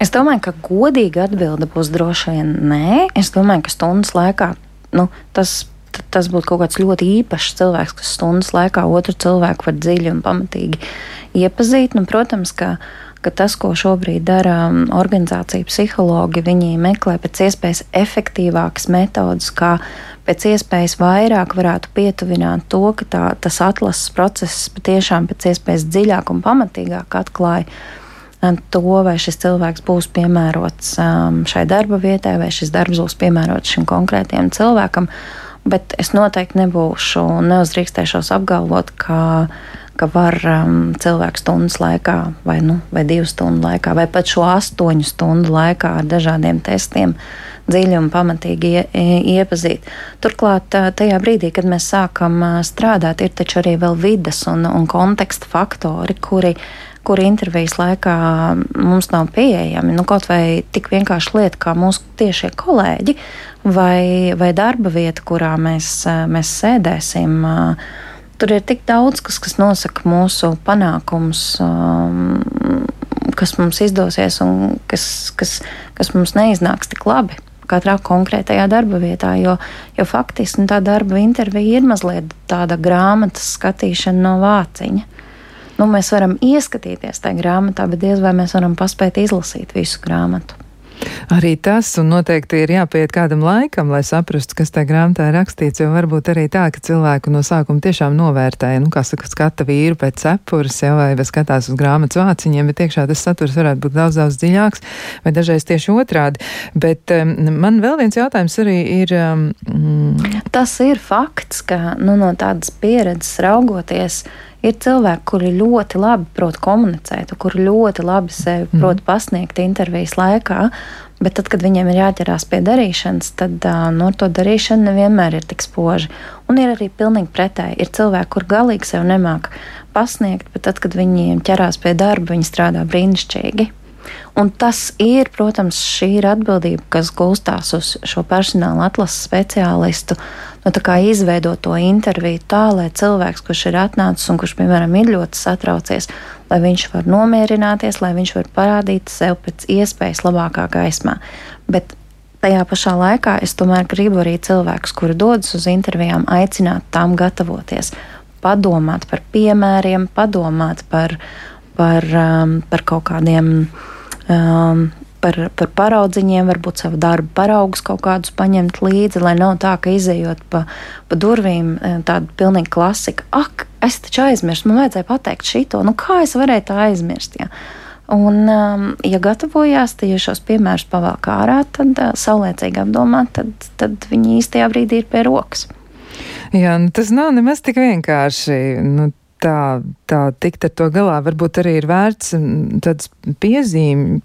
Es domāju, ka godīga atbilde būs droši vien nē. Es domāju, ka stundas laikā nu, tas tas būtu kaut kāds ļoti īpašs cilvēks, kas stundas laikā otru cilvēku var dziļi un pamatīgi iepazīt. Nu, protams, ka, ka tas, ko šobrīd dara um, organizācija psihologi, viņi meklē pēc iespējas efektīvākas metodas, kā pēc iespējas vairāk varētu pietuvināt to, ka tā, tas atlases process patiešām pēc iespējas dziļāk un pamatīgāk atklāja um, to, vai šis cilvēks būs piemērots um, šai darba vietai, vai šis darbs būs piemērots šim konkrētajam cilvēkam bet es noteikti nebūšu un neuzdrīkstēšos apgalvot, ka, ka var um, cilvēku stundas laikā, vai, nu, vai divu stundu laikā, vai pat šo astoņu stundu laikā ar dažādiem testiem dziļi un pamatīgi ie, iepazīt. Turklāt, tajā brīdī, kad mēs sākam strādāt, ir taču arī vēl vidas un, un konteksta faktori, kuri kuri intervijas laikā mums nav pieejami. Nu, kaut vai tik vienkārši lieta, kā mūsu tiešie kolēģi vai, vai darba vieta, kurā mēs, mēs sēdēsim. Tur ir tik daudz, kas, kas nosaka mūsu panākumus, kas mums izdosies un kas, kas, kas mums neiznāks tik labi katrā konkrētajā darba vietā. Jo, jo faktiski nu, tā darba intervija ir mazliet tāda grāmatas skatīšana no vāciņa. Nu, mēs varam ieskatīties tajā grāmatā, bet diez vai mēs varam paspēt izlasīt visu grāmatu. Arī tas, un noteikti ir jāpiet kādam laikam, lai saprastu, kas tajā grāmatā ir rakstīts, jo varbūt arī tā, ka cilvēku no sākuma tiešām novērtēja, nu, kā saka, skata vīru pēc cepures, jau vai skatās uz grāmatas vāciņiem, bet iekšā tas saturs varētu būt daudz, daudz dziļāks, vai dažreiz tieši otrādi. Bet um, man vēl viens jautājums arī ir. Um. Tas ir fakts, ka nu, no tādas pieredzes raugoties, ir cilvēki, kuri ļoti labi prot komunicēt, kuri ļoti labi sevi mm. prot pasniegt intervijas laikā. Bet tad, kad viņiem ir jāķerās pie darīšanas, tad no nu, to darīšana nevienmēr ir tik spoža. Un ir arī pilnīgi pretēji. Ir cilvēki, kur galīgi sev nemāk pasniegt, bet tad, kad viņi ķerās pie darba, viņi strādā brīnišķīgi. Un tas ir, protams, šī ir atbildība, kas gulstās uz šo personāla atlases speciālistu. Nu, izveidot to interviju tā, lai cilvēks, kurš ir atnācis un kurš, piemēram, ir ļoti satraucies, lai viņš var nomierināties, lai viņš var parādīt sev pēc iespējas labākā gaismā. Bet tajā pašā laikā es tomēr gribu arī cilvēkus, kuri dodas uz intervijām, aicināt tām gatavoties, padomāt par piemēriem, padomāt par, par, um, par kaut kādiem um, par, par paraudziņiem, varbūt savu darbu paraugus kaut kādus paņemt līdzi, lai nav tā, ka izējot pa, pa durvīm eh, tāda pilnīga klasika. Ak, es taču aizmirsu, man vajadzēja pateikt šito, nu kā es varēju tā aizmirst? Ja? Un, um, ja gatavojās, tad, ja šos piemērus pavēl ārā, tad uh, saulēcīgi apdomāt, tad, tad viņi īstajā brīdī ir pie rokas. Jā, nu tas nav nemaz tik vienkārši. Nu, tā, tā tikt ar to galā. Varbūt arī ir vērts tāds piezīme,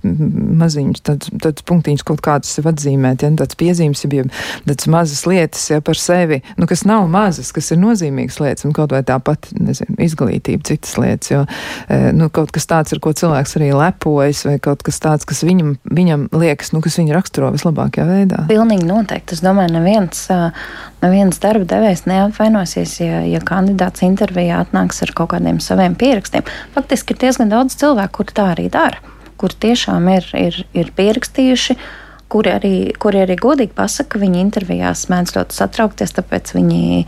maziņš, tāds, tāds punktiņš kaut kādus sev atzīmēt, ja tāds piezīmes, ja tāds mazas lietas, ja par sevi, nu, kas nav mazas, kas ir nozīmīgas lietas, un kaut vai tāpat, nezinu, izglītība, citas lietas, jo, e, nu, kaut kas tāds, ar ko cilvēks arī lepojas, vai kaut kas tāds, kas viņam, viņam liekas, nu, kas viņu raksturo vislabākajā veidā. Pilnīgi noteikti. Es domāju, neviens, neviens darba devējs neapvainosies, ja, ja kandidāts intervijā atnāks ar kaut kādiem saviem pierakstiem. Faktiski ir diezgan daudz cilvēku, kuri tā arī dara, kuri tiešām ir, ir, ir pierakstījuši. Kuri arī, kuri arī godīgi pasaka, ka viņi intervijās mēdz ļoti satraukties, tāpēc viņi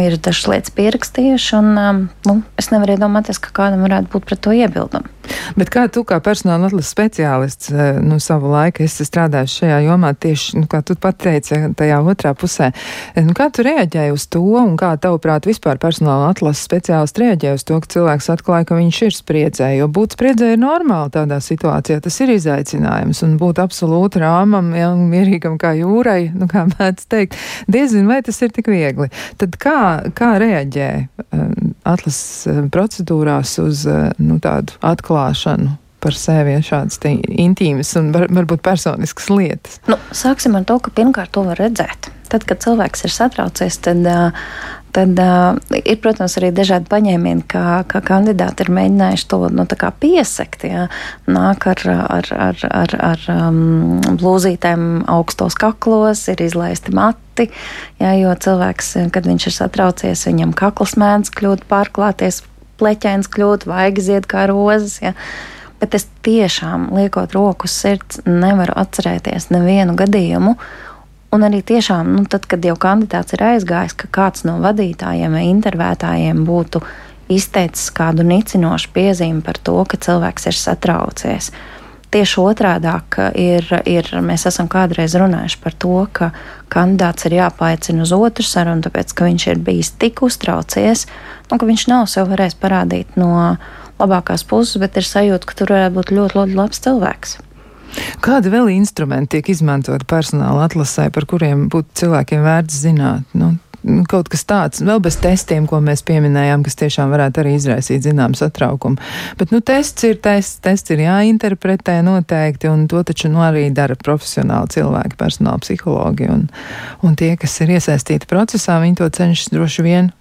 ir dažas lietas pierakstījuši. Un, um, nu, es nevaru iedomāties, ka kādam varētu būt pret to iebildumi. Bet kā tu, kā personāla atlases speciālists, eh, nu, savu laiku esi strādājis šajā jomā tieši, nu, kā tu pateici, tajā otrā pusē, eh, nu, kā tu reaģēji uz to un kā tavuprāt vispār personāla atlases speciālists reaģēja uz to, ka cilvēks atklāja, ka viņš ir spriedzē, jo būt spriedzē ir normāli tādā situācijā, tas ir izaicinājums un būt absolūti rāmam, ja, mierīgam kā jūrai, nu, kā mēdz teikt, diezin vai tas ir tik viegli. Tad kā, kā reaģē uh, atlases procedūrās uz uh, nu, tādu atklāšanu par sevi ja šādas intīmas un var, varbūt personiskas lietas? Nu, sāksim ar to, ka pirmkārt to var redzēt. Tad, kad cilvēks ir satraucies, tad, tad uh, ir, protams, arī dažādi paņēmieni, kā, kā kandidāti ir mēģinājuši to nu, piesakt. Ja. Nāk ar, ar, ar, ar, ar um, blūzītēm augstos kaklos, ir izlaisti mati, ja, jo cilvēks, kad viņš ir satraucies, viņam kakls mēdz kļūt pārklāties, pleķēns kļūt, vaigas zied kā rozes. Ja. Bet es tiešām, liekot roku uz sirds, nevaru atcerēties nevienu gadījumu, Un arī tiešām, nu, tad, kad jau kandidāts ir aizgājis, ka kāds no vadītājiem vai intervētājiem būtu izteicis kādu nicinošu piezīmi par to, ka cilvēks ir satraucies. Tieši otrādi ir, ir, mēs esam kādreiz runājuši par to, ka kandidāts ir jāpaicina uz otru sarunu, tāpēc, ka viņš ir bijis tik uztraucies, un ka viņš nav sev varējis parādīt no labākās puses, bet ir sajūta, ka tur varētu būt ļoti, ļoti labs cilvēks. Kādi vēl instrumenti tiek izmantoti personāla atlasē, par kuriem būtu cilvēkiem vērts zināt? Nu, nu, kaut kas tāds, vēl bez testiem, ko mēs pieminējām, kas tiešām varētu arī izraisīt zinām satraukumu. Bet, nu, tests ir tests, tests ir jāinterpretē noteikti, un to taču nu, arī dara profesionāli cilvēki, personāla psihologi, un, un tie, kas ir iesaistīti procesā, viņi to cenšas droši vien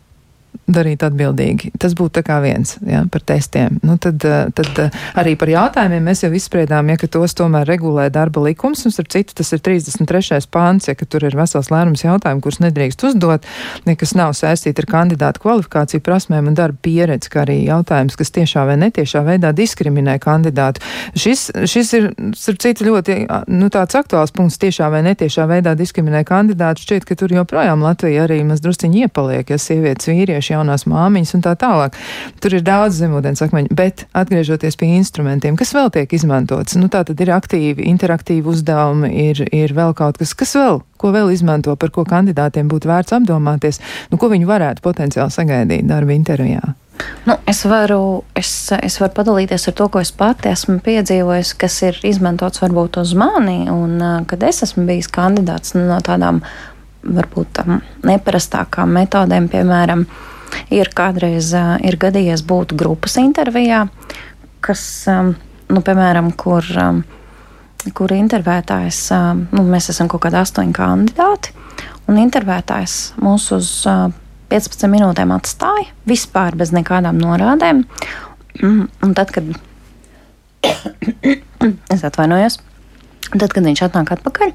darīt atbildīgi. Tas būtu viens ja, par testiem. Nu, tad, eh, tad eh, arī par jautājumiem mēs jau izspriedām, ja tos tomēr regulē darba likums. Un, starp citu, tas ir 33. pāns, ja tur ir vesels lērums jautājumu, kurus nedrīkst uzdot, nekas nav saistīti ar kandidātu kvalifikāciju, prasmēm un darba pieredzi, kā arī jautājums, kas tiešā vai netiešā veidā diskriminē kandidātu. Šis, šis ir, starp citu, ļoti nu, tāds aktuāls punkts tiešā vai netiešā veidā diskriminē kandidātu. Šķiet, ka tur joprojām Latvija arī maz drusciņi iepaliek, ja sievietes vīrieši jaunās māmiņas un tā tālāk. Tur ir daudz zemūdens akmeņu, bet atgriežoties pie instrumentiem, kas vēl tiek izmantots, nu tā tad ir aktīvi, interaktīvi uzdevumi, ir, ir vēl kaut kas, kas vēl, ko vēl izmanto, par ko kandidātiem būtu vērts apdomāties, nu ko viņi varētu potenciāli sagaidīt darba intervijā. Nu, es, varu, es, es varu padalīties ar to, ko es pati esmu piedzīvojis, kas ir izmantots varbūt uz mani, un kad es esmu bijis kandidāts nu, no tādām varbūt neparastākām metodēm, piemēram, Ir kādreiz ir gadījies būt grupas intervijā, kas, nu, piemēram, kur, kur intervētājs, nu, mēs esam kaut kādi astoņi kandidāti, un intervētājs mūs uz 15 minūtēm atstāja vispār bez nekādām norādēm. Mm, un tad, kad [coughs] es atvainojos, tad, kad viņš atnāk atpakaļ,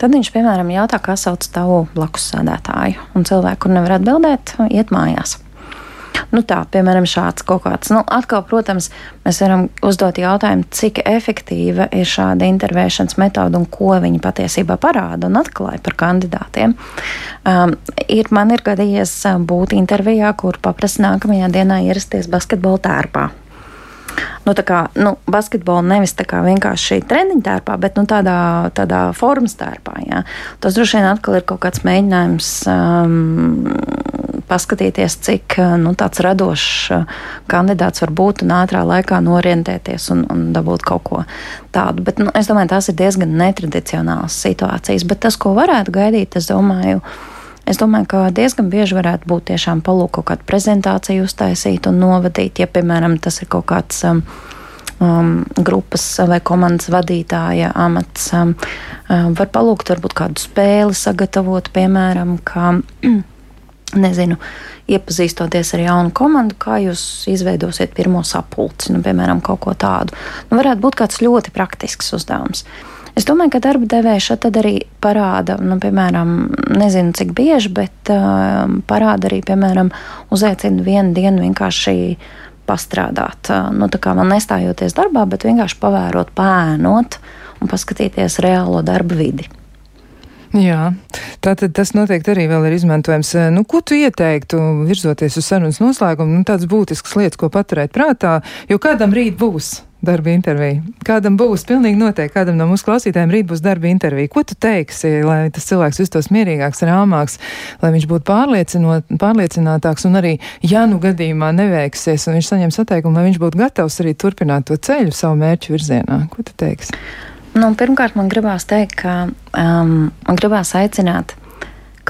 Tad viņš, piemēram, jautā, kā sauc tavu blakus sēdētāju, un cilvēku, kur nevar atbildēt, iet mājās. Nu tā, piemēram, šāds kaut kāds. Nu, atkal, protams, mēs varam uzdot jautājumu, cik efektīva ir šāda intervēšanas metode un ko viņi patiesībā parāda un atklāja par kandidātiem. Um, ir, man ir gadījies būt intervijā, kur paprasa nākamajā dienā ierasties basketbola tērpā nu, kā, nu, basketbolu nevis tā kā vienkārši treniņu tērpā, bet nu, tādā, tādā formas tērpā. Jā. Tas droši vien atkal ir kaut kāds mēģinājums. Um, paskatīties, cik nu, tāds radošs kandidāts var būt un ātrā laikā norientēties un, un dabūt kaut ko tādu. Bet, nu, es domāju, tās ir diezgan netradicionālas situācijas. Bet tas, ko varētu gaidīt, es domāju, ir Es domāju, ka diezgan bieži varētu būt tiešām palūk kaut kādu prezentāciju uztaisīt un novadīt, ja, piemēram, tas ir kaut kāds um, um, grupas vai komandas vadītāja amats. Um, um, var palūgt varbūt kādu spēli sagatavot, piemēram, kā, [clears throat] nezinu, iepazīstoties ar jaunu komandu, kā jūs izveidosiet pirmo sapulci, nu, piemēram, kaut ko tādu. Nu, varētu būt kāds ļoti praktisks uzdevums. Es domāju, ka darba devēja tad arī parāda, nu, piemēram, nezinu cik bieži, bet uh, parāda arī, piemēram, uzaicina vienu dienu vienkārši pastrādāt. Uh, nu, tā kā man nestājoties darbā, bet vienkārši pavērot, pēnot un paskatīties reālo darba vidi. Jā, tātad tas noteikti arī vēl ir izmantojams. Nu, ko tu ieteiktu virzoties uz sarunas noslēgumu? Nu, tādas būtiskas lietas, ko paturēt prātā, jo kādam rīt būs darba intervija. Kādam būs pilnīgi noteikti, kādam no mūsu klausītājiem rīt būs darba intervija. Ko tu teiksi, lai tas cilvēks justos mierīgāks, rāmāks, lai viņš būtu pārliecinātāks un arī, ja nu gadījumā neveiksies un viņš saņems atteikumu, lai viņš būtu gatavs arī turpināt to ceļu savu mērķu virzienā? Ko tu teiksi? Nu, pirmkārt, man gribās teikt, ka um, man gribās aicināt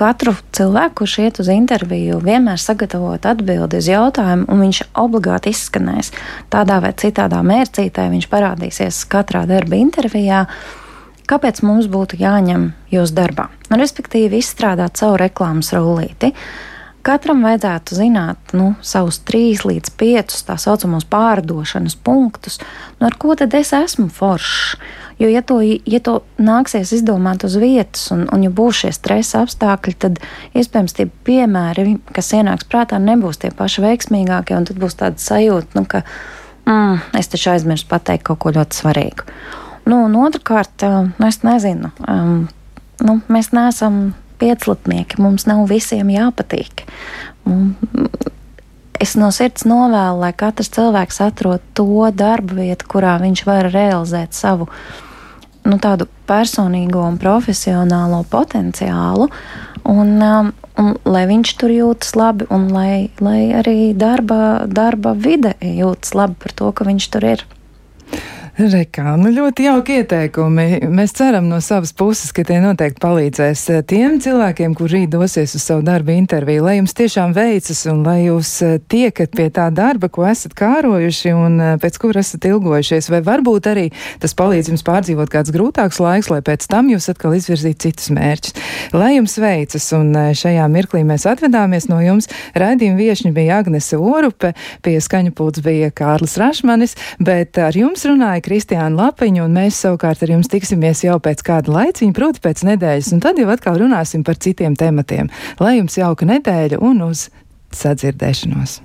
katru cilvēku, kurš iet uz interviju, vienmēr sagatavot atbildi uz jautājumu, un viņš obligāti izskanēs tādā vai citādā mērcītē. Viņš parādīsies katrā darba intervijā. Kāpēc mums būtu jāņem jūs darbā? Nu, respektīvi, izstrādāt savu reklāmas rullīti. Katram vajadzētu zināt nu, savus trīs līdz piecus tā saucamos pārdošanas punktus, nu, ar ko tad es esmu foršs. Jo, ja to, ja to nāksies izdomāt uz vietas, un, un ja būs šie stresa apstākļi, tad iespējams tie piemēri, kas ienāks prātā, nebūs tie paši veiksmīgākie, un tad būs tāda sajūta, nu, ka mm, es taču aizmirsu pateikt kaut ko ļoti svarīgu. Nu, un otrkārt, nu, es nezinu, um, nu, mēs neesam pieclapnieki, mums nav visiem jāpatīk. Es no sirds novēlu, lai katrs cilvēks atrod to darbu vietu, kurā viņš var realizēt savu nu, tādu personīgo un profesionālo potenciālu, un, um, un lai viņš tur jūtas labi, un lai, lai arī darba, darba vide jūtas labi par to, ka viņš tur ir. Rekā, nu ļoti jauki ieteikumi. Mēs ceram no savas puses, ka tie noteikti palīdzēs eh, tiem cilvēkiem, kur rīt dosies uz savu darbu interviju, lai jums tiešām veicas un lai jūs eh, tiekat pie tā darba, ko esat kārojuši un eh, pēc kura esat ilgojušies. Vai varbūt arī tas palīdz jums pārdzīvot kāds grūtāks laiks, lai pēc tam jūs atkal izvirzītu citus mērķus. Lai jums veicas un šajā mirklī mēs atvedāmies no jums. Raidījuma viešņi bija Agnese Orupe, pie skaņu pūts bija Kārlis Rašmanis, bet ar jums runāja Kristiānu Lapiņu, un mēs savukārt ar jums tiksimies jau pēc kāda laiciņa, proti pēc nedēļas, un tad jau atkal runāsim par citiem tematiem. Lai jums jauka nedēļa un uz sadzirdēšanos!